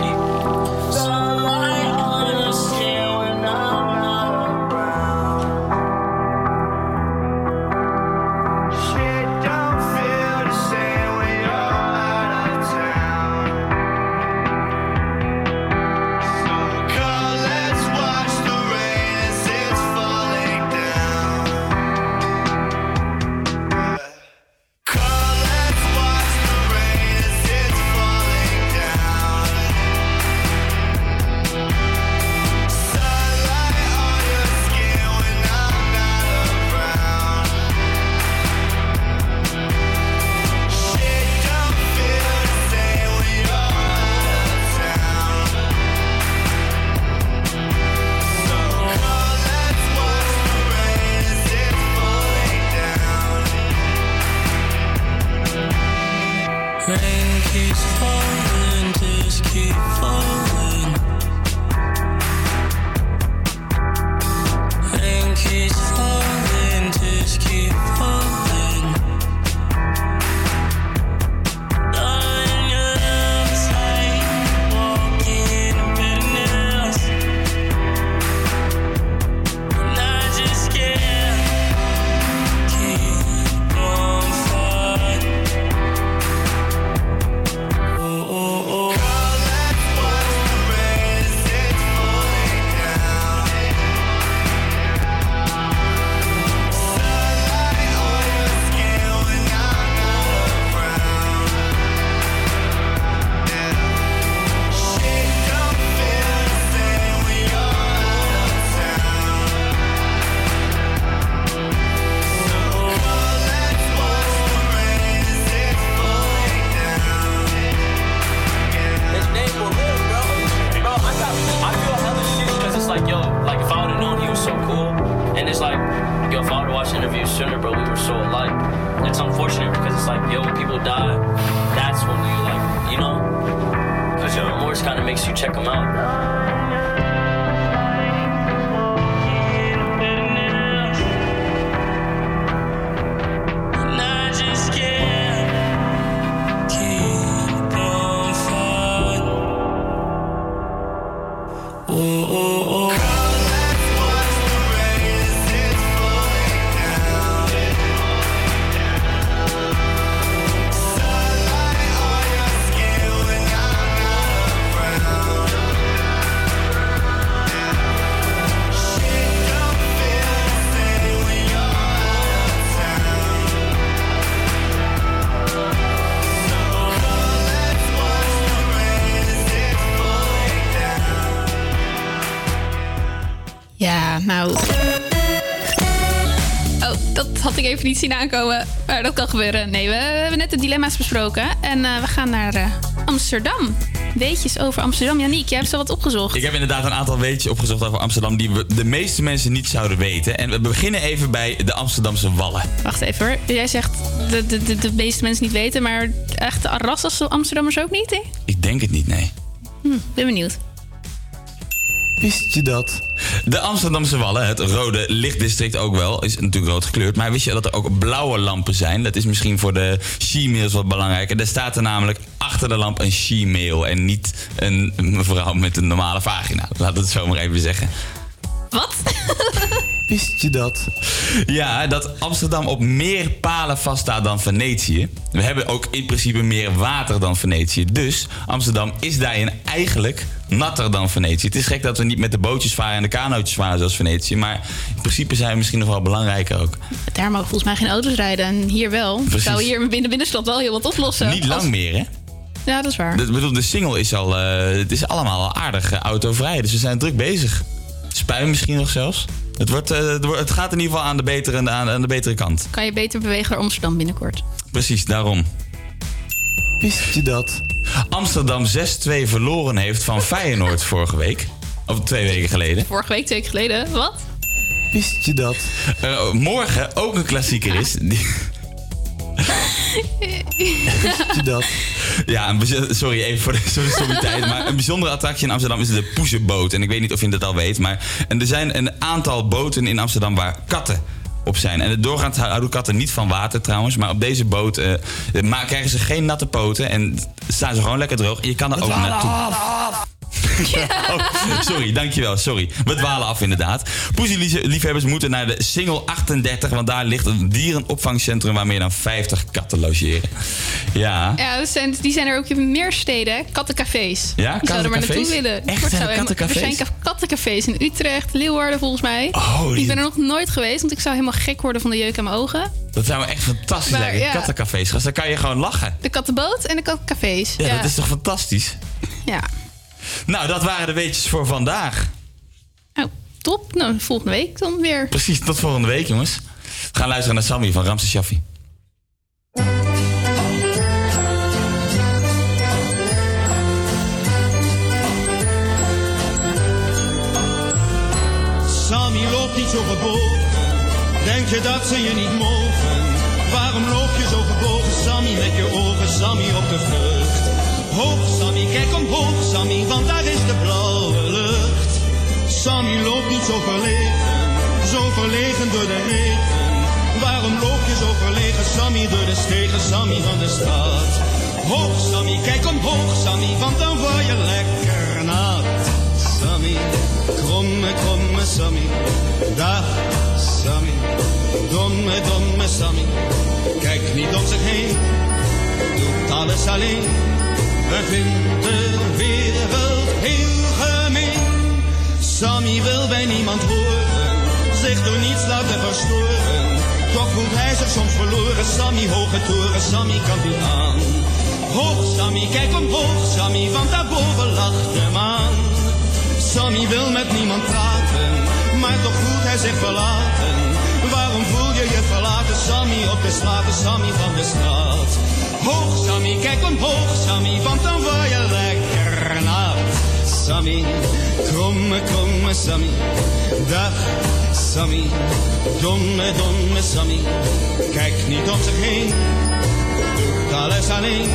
Speaker 34: It's unfortunate because it's like, yo, when people die, that's when you like, you know, because your remorse kind of makes you check them out.
Speaker 9: Ik niet zien aankomen. Maar dat kan gebeuren. Nee, we hebben net de dilemma's besproken. En eh, we gaan naar eh, Amsterdam. Weetjes over Amsterdam. Janiek, jij hebt zo wat opgezocht.
Speaker 7: Ik heb inderdaad een aantal weetjes opgezocht over Amsterdam die we, de meeste mensen niet zouden weten. En we beginnen even bij de Amsterdamse Wallen.
Speaker 9: Wacht even hoor. Jij zegt de, de, de, de meeste mensen niet weten, maar echt de Arrasas Amsterdammers ook niet, hè?
Speaker 7: Ik denk het niet, nee.
Speaker 9: Hm, ben benieuwd.
Speaker 7: Wist je dat? De Amsterdamse Wallen, het rode lichtdistrict ook wel, is natuurlijk rood gekleurd. Maar wist je dat er ook blauwe lampen zijn? Dat is misschien voor de she-mails wat belangrijker. Er staat er namelijk achter de lamp een she-mail en niet een mevrouw met een normale vagina. Laat het zo maar even zeggen.
Speaker 9: Wat?
Speaker 7: Wist je dat? Ja, dat Amsterdam op meer palen vaststaat dan Venetië. We hebben ook in principe meer water dan Venetië. Dus Amsterdam is daarin eigenlijk natter dan Venetië. Het is gek dat we niet met de bootjes varen en de kanootjes varen zoals Venetië. Maar in principe zijn we misschien nog wel belangrijker ook.
Speaker 9: Daar mogen volgens mij geen auto's rijden. En hier wel.
Speaker 7: Precies.
Speaker 9: Zou hier binnen binnenstad wel heel wat oplossen.
Speaker 7: Niet lang
Speaker 9: Als-
Speaker 7: meer, hè?
Speaker 9: Ja, dat is waar.
Speaker 7: De, bedoel, de single is al... eh, het is allemaal al aardig eh, autovrij. Dus we zijn druk bezig. Spuien misschien nog zelfs. Het, wordt, eh, het wordt- het gaat in ieder geval aan de betere, aan, aan de betere kant.
Speaker 9: Kan je beter bewegen naar Amsterdam binnenkort.
Speaker 7: Precies, daarom.
Speaker 31: Wist je dat?
Speaker 7: Amsterdam 6-2 verloren heeft van Feyenoord vorige week. Of twee weken geleden.
Speaker 9: Vorige week, twee weken geleden. Wat?
Speaker 31: Wist je dat?
Speaker 7: Eh, morgen ook een klassieker is. Die-
Speaker 31: dat?
Speaker 7: Ja, sorry even voor de sommiteit. Maar een bijzondere attractie in Amsterdam is de Poezenboot. En ik weet niet of je dat al weet. Maar en er zijn een aantal boten in Amsterdam waar katten op zijn. En doorgaans houden katten niet van water trouwens. Maar op deze boot eh, krijgen ze geen natte poten. En staan ze gewoon lekker droog. En je kan er ook naartoe. Oh, sorry, dankjewel. Sorry. We dwalen af inderdaad. Poesie-liefhebbers moeten naar de Single 38... want daar ligt een dierenopvangcentrum... waar meer dan 50 katten logeren. Ja.
Speaker 9: Ja, dat zijn, die zijn er ook in meer steden. Kattencafés.
Speaker 7: Ja,
Speaker 9: Die zouden maar naartoe
Speaker 7: kattencafés?
Speaker 9: willen.
Speaker 7: Echt, zijn er kattencafés?
Speaker 9: Er zijn ka- kattencafés in Utrecht, Leeuwarden volgens mij.
Speaker 7: Oh, die-
Speaker 9: Ik ben er nog nooit geweest, want ik zou helemaal gek worden van de jeuk aan mijn ogen.
Speaker 7: Dat zou echt fantastisch
Speaker 9: Maar,
Speaker 7: lijken.
Speaker 9: ja.
Speaker 7: Kattencafés, gast. Dan kan je gewoon lachen.
Speaker 9: De kattenboot en de kattencafés.
Speaker 7: Ja, dat is toch fantastisch?
Speaker 9: Ja.
Speaker 7: Nou, dat waren de weetjes voor vandaag.
Speaker 9: Oh, top. Nou, volgende week dan weer.
Speaker 7: Precies, tot volgende week, jongens. We gaan luisteren naar Sammy van Ramses Shaffi.
Speaker 35: Sammy loopt niet zo gebogen. Denk je dat ze je niet mogen? Waarom loop je zo gebogen, Sammy, met je ogen, Sammy, op de vlucht? Hoog, Sammy, kijk omhoog, Sammy, want daar is de blauwe lucht. Sammy loopt niet zo verlegen, zo verlegen door de regen. Waarom loop je zo verlegen, Sammy, door de stegen, Sammy van de straat? Hoog, Sammy, kijk omhoog, Sammy, want dan word je lekker nat. Sammy, kromme, kromme Sammy, dag Sammy, domme, domme Sammy. Kijk niet om zich heen, doet alles alleen. We vinden de wereld heel gemeen. Sammy wil bij niemand horen, zich door niets laten verstoren. Toch voelt hij zich soms verloren, Sammy, hoge toren, Sammy kan niet aan. Hoog Sammy, kijk omhoog Sammy, want daarboven lacht de maan. Sammy wil met niemand praten, maar toch voelt hij zich verlaten. Waarom voel je je verlaten, Sammy, op de straten, Sammy van de straat? Hoog Sammy, kijk omhoog Sammy, want dan word je lekker nat. Sammy, kromme, kromme Sammy, dag Sammy, domme, domme Sammy. Kijk niet om zich heen, doet alles alleen.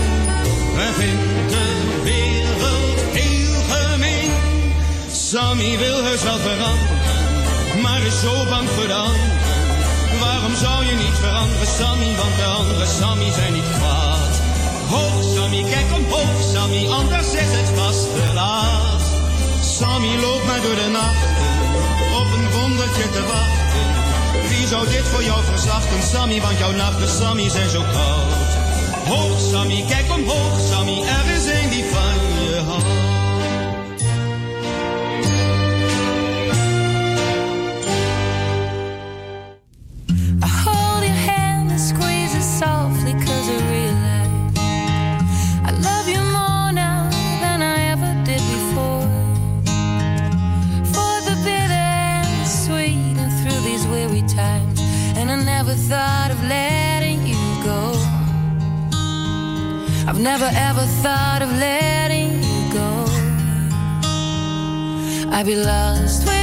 Speaker 35: We vinden de wereld heel gemeen. Sammy wil heus wel veranderen, maar is zo bang voor. Waarom zou je niet veranderen, Sammy? Want de andere Sammy zijn niet kwaad. Hoog, Sammy, kijk omhoog, Sammy, anders is het vast te laat. Sammy loopt maar door de nachten, op een wondertje te wachten. Wie zou dit voor jou verzachten, Sammy? Want jouw nachten, Sammy, zijn zo koud. Hoog, Sammy, kijk omhoog, Sammy, er is een die
Speaker 16: never ever thought of letting you go. I'd be lost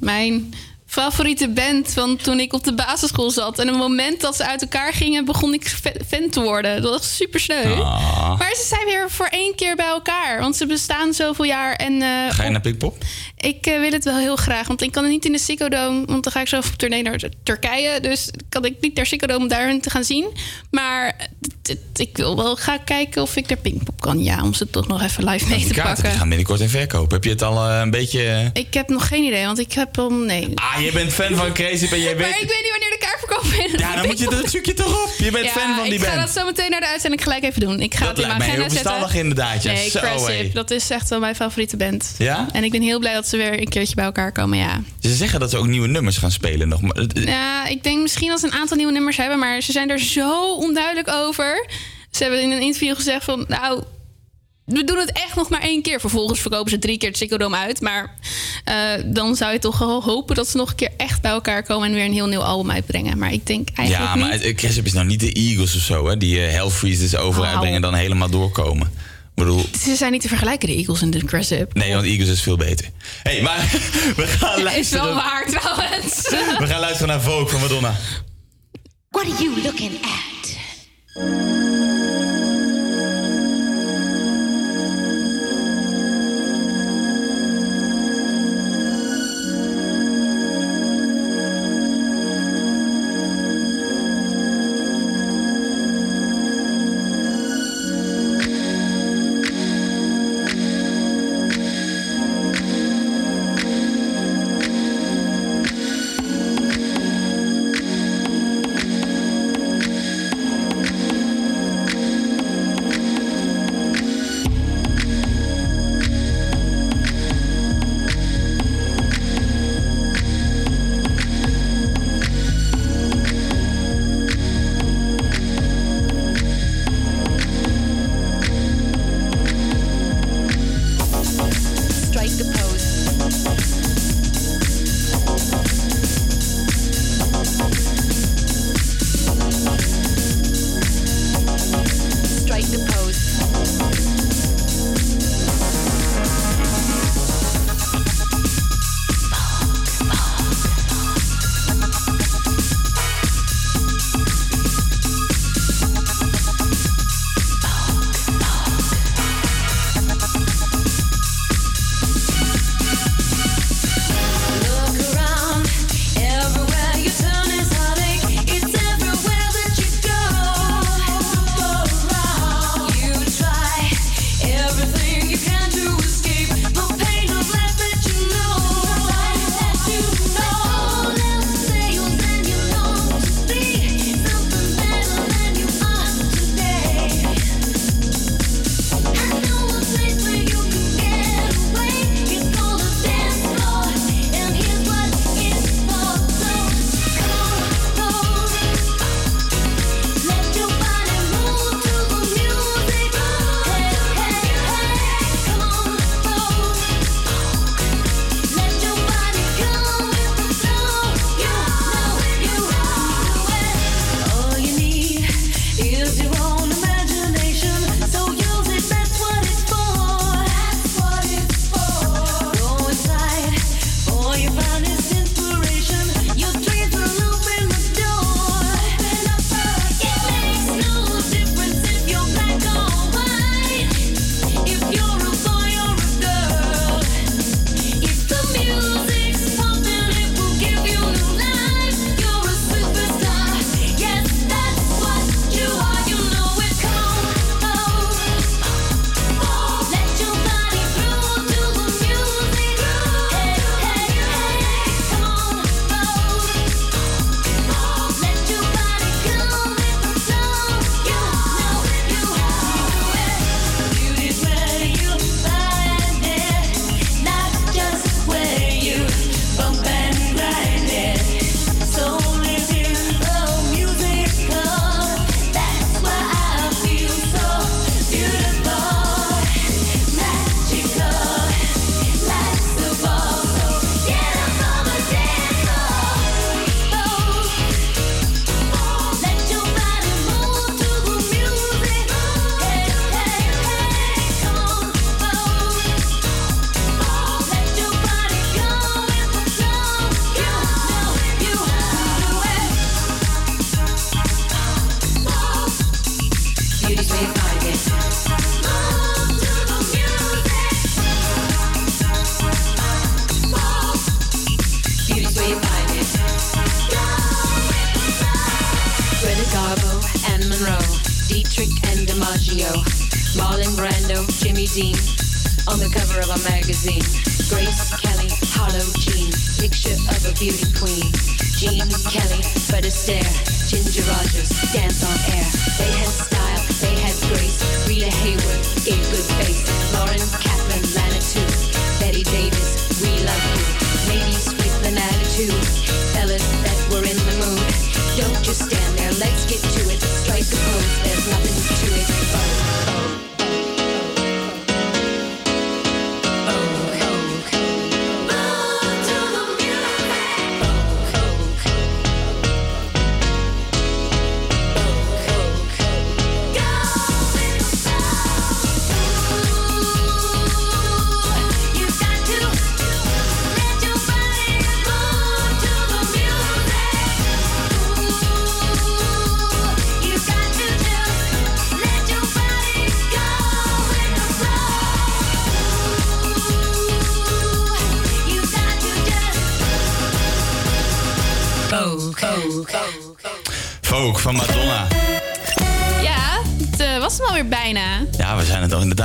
Speaker 9: Mijn favoriete band van toen ik op de basisschool zat. En op het moment dat ze uit elkaar gingen, begon ik fa- fan te worden. Dat was super sneu.
Speaker 7: Ah.
Speaker 9: Maar ze zijn weer voor één keer bij elkaar. Want ze bestaan zoveel jaar. En eh,
Speaker 7: Ga je naar Pinkpop?
Speaker 9: Ik eh, wil het wel heel graag. Want ik kan het niet in de Ziggo Dome. Want dan ga ik zo op tournee naar Turkije. Dus kan ik niet naar Ziggo Dome om daar hun te gaan zien. Maar ik wil wel gaan kijken of ik naar Pinkpop kan. Ja, om ze toch nog even live mee
Speaker 7: Die
Speaker 9: te
Speaker 7: kaarten die
Speaker 9: pakken.
Speaker 7: gaan binnenkort in verkoop. Heb je het al eh, een beetje...
Speaker 9: Ik heb nog geen idee, want ik heb al... Nee.
Speaker 7: Ah, je bent fan van Crazy en jij weet...
Speaker 9: Maar ik weet niet wanneer de kaartverkoop is.
Speaker 7: Ja, dan moet je dat zoek je toch op. Je bent fan van die
Speaker 9: ik ga
Speaker 7: band.
Speaker 9: dat zo meteen naar de uitzending gelijk even doen. Ik ga
Speaker 7: Dat
Speaker 9: het in mijn
Speaker 7: lijkt
Speaker 9: agenda zetten.
Speaker 7: verstandig inderdaad, ja.
Speaker 9: Nee. Cressip, dat is echt wel mijn favoriete band.
Speaker 7: Ja?
Speaker 9: En ik ben heel blij dat ze weer een keertje bij elkaar komen, ja.
Speaker 7: Ze zeggen dat ze ook nieuwe nummers gaan spelen nog. Maar,
Speaker 9: Ja, ik denk misschien dat ze een aantal nieuwe nummers hebben, maar ze zijn er zo onduidelijk over. Ze hebben in een interview gezegd van, nou, we doen het echt nog maar één keer. Vervolgens verkopen ze drie keer het Ziggo uit. Maar eh, dan zou je toch wel hopen dat ze nog een keer echt bij elkaar komen en weer een heel nieuw album uitbrengen. Maar ik denk eigenlijk
Speaker 7: ja, maar
Speaker 9: niet.
Speaker 7: Cressip is nou niet de Eagles of zo, hè? Die uh, Hell Freezes over uitbrengen en dan helemaal doorkomen. Bedoel,
Speaker 9: Ze zijn niet te vergelijken, de Eagles en de Cressip.
Speaker 7: nee, want Eagles is veel beter. Hé, hey, maar we gaan
Speaker 9: Is
Speaker 7: luisteren.
Speaker 9: wel waar trouwens.
Speaker 7: We gaan luisteren naar Vogue van Madonna.
Speaker 21: What are you looking at?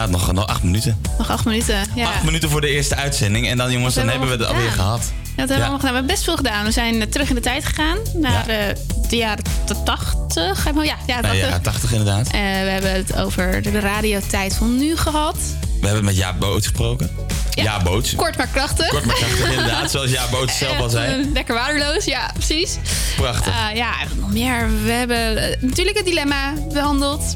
Speaker 7: Inderdaad nog, nog acht minuten.
Speaker 9: Nog acht minuten. Ja.
Speaker 7: Acht minuten voor de eerste uitzending. En dan jongens, dan hebben we het
Speaker 9: we
Speaker 7: alweer gehad.
Speaker 9: Ja, dat hebben we allemaal gedaan. We hebben best veel gedaan. We zijn eh, terug in de tijd gegaan. Naar eh, de jaren 80. Ja, ja,
Speaker 7: Ja,
Speaker 9: 80.
Speaker 7: ja, 80 inderdaad.
Speaker 9: Eh, we hebben het over de radiotijd van nu gehad.
Speaker 7: We hebben met Jaap Boots gesproken. Ja, Boots.
Speaker 9: Kort maar krachtig.
Speaker 7: Kort maar krachtig, inderdaad. Zoals Jaap Boots zelf al zei.
Speaker 9: Eh, Lekker waardeloos, ja, precies.
Speaker 7: Prachtig.
Speaker 9: Eh, ja, nog meer. We hebben eh, natuurlijk het dilemma behandeld.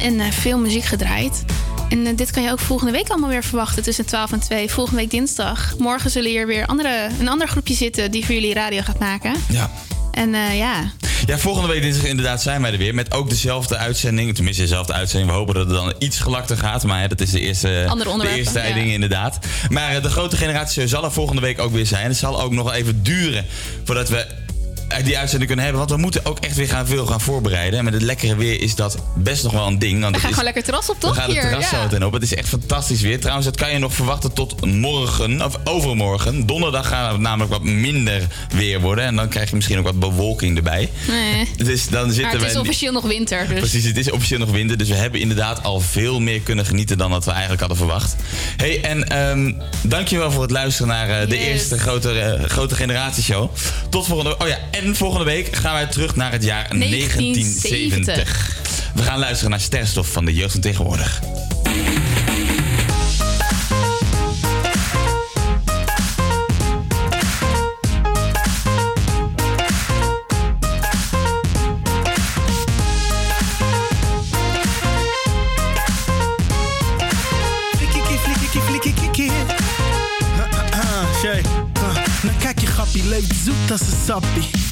Speaker 9: En eh, veel muziek gedraaid. En eh, dit kan je ook volgende week allemaal weer verwachten tussen 12 en 2. Volgende week dinsdag. Morgen zullen hier weer andere, een ander groepje zitten die voor jullie radio gaat maken.
Speaker 7: Ja.
Speaker 9: En eh, ja,
Speaker 7: Ja, volgende week dinsdag inderdaad zijn wij er weer. Met ook dezelfde uitzending. Tenminste, dezelfde uitzending. We hopen dat het dan iets gelakter gaat. Maar dat is de eerste, de eerste
Speaker 9: ja.
Speaker 7: ding inderdaad. Maar eh, de grote generatie zal er volgende week ook weer zijn. Het zal ook nog even duren voordat we die uitzending kunnen hebben. Want we moeten ook echt weer gaan, veel gaan voorbereiden. En met het lekkere weer is dat best nog wel een ding. Want
Speaker 9: we gaan
Speaker 7: is,
Speaker 9: gewoon lekker terras op, toch?
Speaker 7: we gaan het terras zo meteen op. Het is echt fantastisch weer. Trouwens, dat kan je nog verwachten tot morgen. Of overmorgen. Donderdag gaat het namelijk wat minder weer worden. En dan krijg je misschien ook wat bewolking erbij.
Speaker 9: Nee.
Speaker 7: Dus dan zitten
Speaker 9: Maar het is
Speaker 7: we...
Speaker 9: officieel nog winter. Dus.
Speaker 7: Precies, het is officieel nog winter. Dus we hebben inderdaad al veel meer kunnen genieten dan dat we eigenlijk hadden verwacht. hey, en ehm dankjewel voor het luisteren naar eh, de
Speaker 9: Yes.
Speaker 7: eerste grote, eh, grote generatieshow. Tot volgende Oh ja, en volgende week gaan wij terug naar het jaar 1970.
Speaker 9: 1970.
Speaker 7: We gaan luisteren naar Sterstof van de jeugd van tegenwoordig.
Speaker 36: Leeft zoet als een sappie.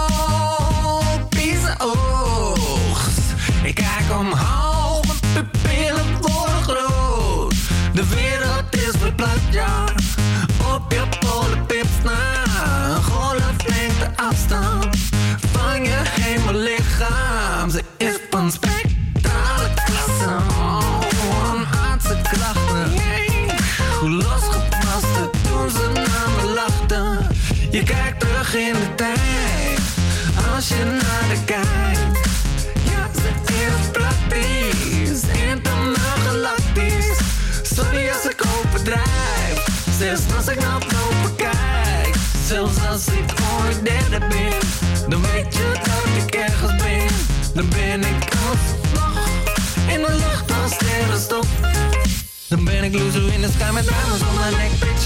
Speaker 22: Ik kijk omhoog, mijn pupillen worden groot. De wereld is verplaatst, ja. Op je polenpips na. Een golflengte afstand van je hemellichaam. Ze is van spectrale klasse. Oh, een aardse krachten. Hoe losgepaste toen ze naar me lachten. Je kijkt terug in de tijd, als je naar de kijkt. Zelfs als ik naar boven kijk. Zelfs als ik ooit derde ben, dan weet je dat ik ergens ben. Dan ben ik alsnog in de lucht als sterrenstof. Dan ben ik loezo in de sky met diamonds om mijn nek, bitch,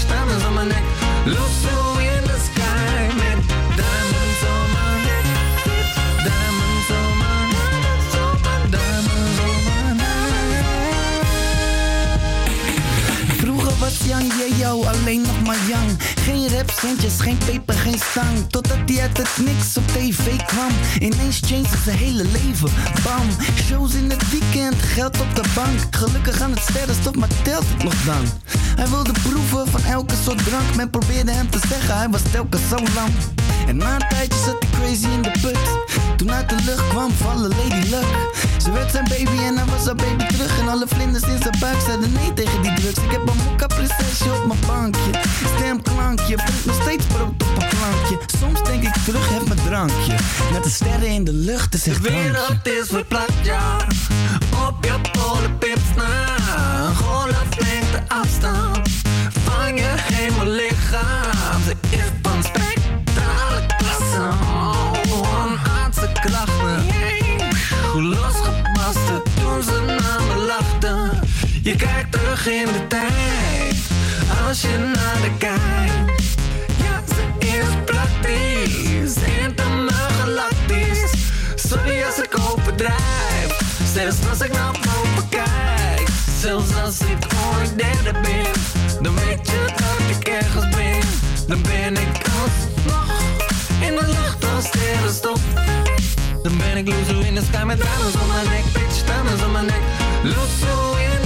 Speaker 14: Geen rapcentjes, geen peper, geen stang. Totdat hij uit het niks op tv kwam. Ineens changed zijn hele leven, bam. Shows in het weekend, geld op de bank. Gelukkig aan het sterrenstof, maar telt het nog dan? Hij wilde proeven van elke soort drank. Men probeerde hem te zeggen, hij was telkens zo lang. En na een tijdje zat hij crazy in de put. Toen uit de lucht kwam vallen Lady Luck. Ze werd zijn baby en hij was haar baby terug. En alle vlinders in zijn buik zeiden nee tegen die drugs. Ik heb een mokka prinsesje op mijn bankje. Stemklankje, brengt nog steeds brood op een plankje. Soms denk ik terug, heb mijn drankje. Met de sterren in de lucht, is echt
Speaker 22: De wereld is verplaatst, ja. Op je polenpips na. Een golflengte afstand van je hemellichaam. Ze is van. Oh, aardse klachten. Hoe losgebarsten toen ze naar me lachten. Je kijkt terug in de tijd. Als je naar de kijkt. Ja, ze is praktisch. Helemaal galactisch. Sorry als ik overdrijf. Zelfs als ik naar boven kijk. Zelfs als ik ooit derde ben. Dan weet je dat ik ergens ben. Dan ben ik alsnog in de lucht als sterrenstof. Dan ben ik loser in the sky met diamonds on my neck. Bitch, diamonds on my neck. Loser in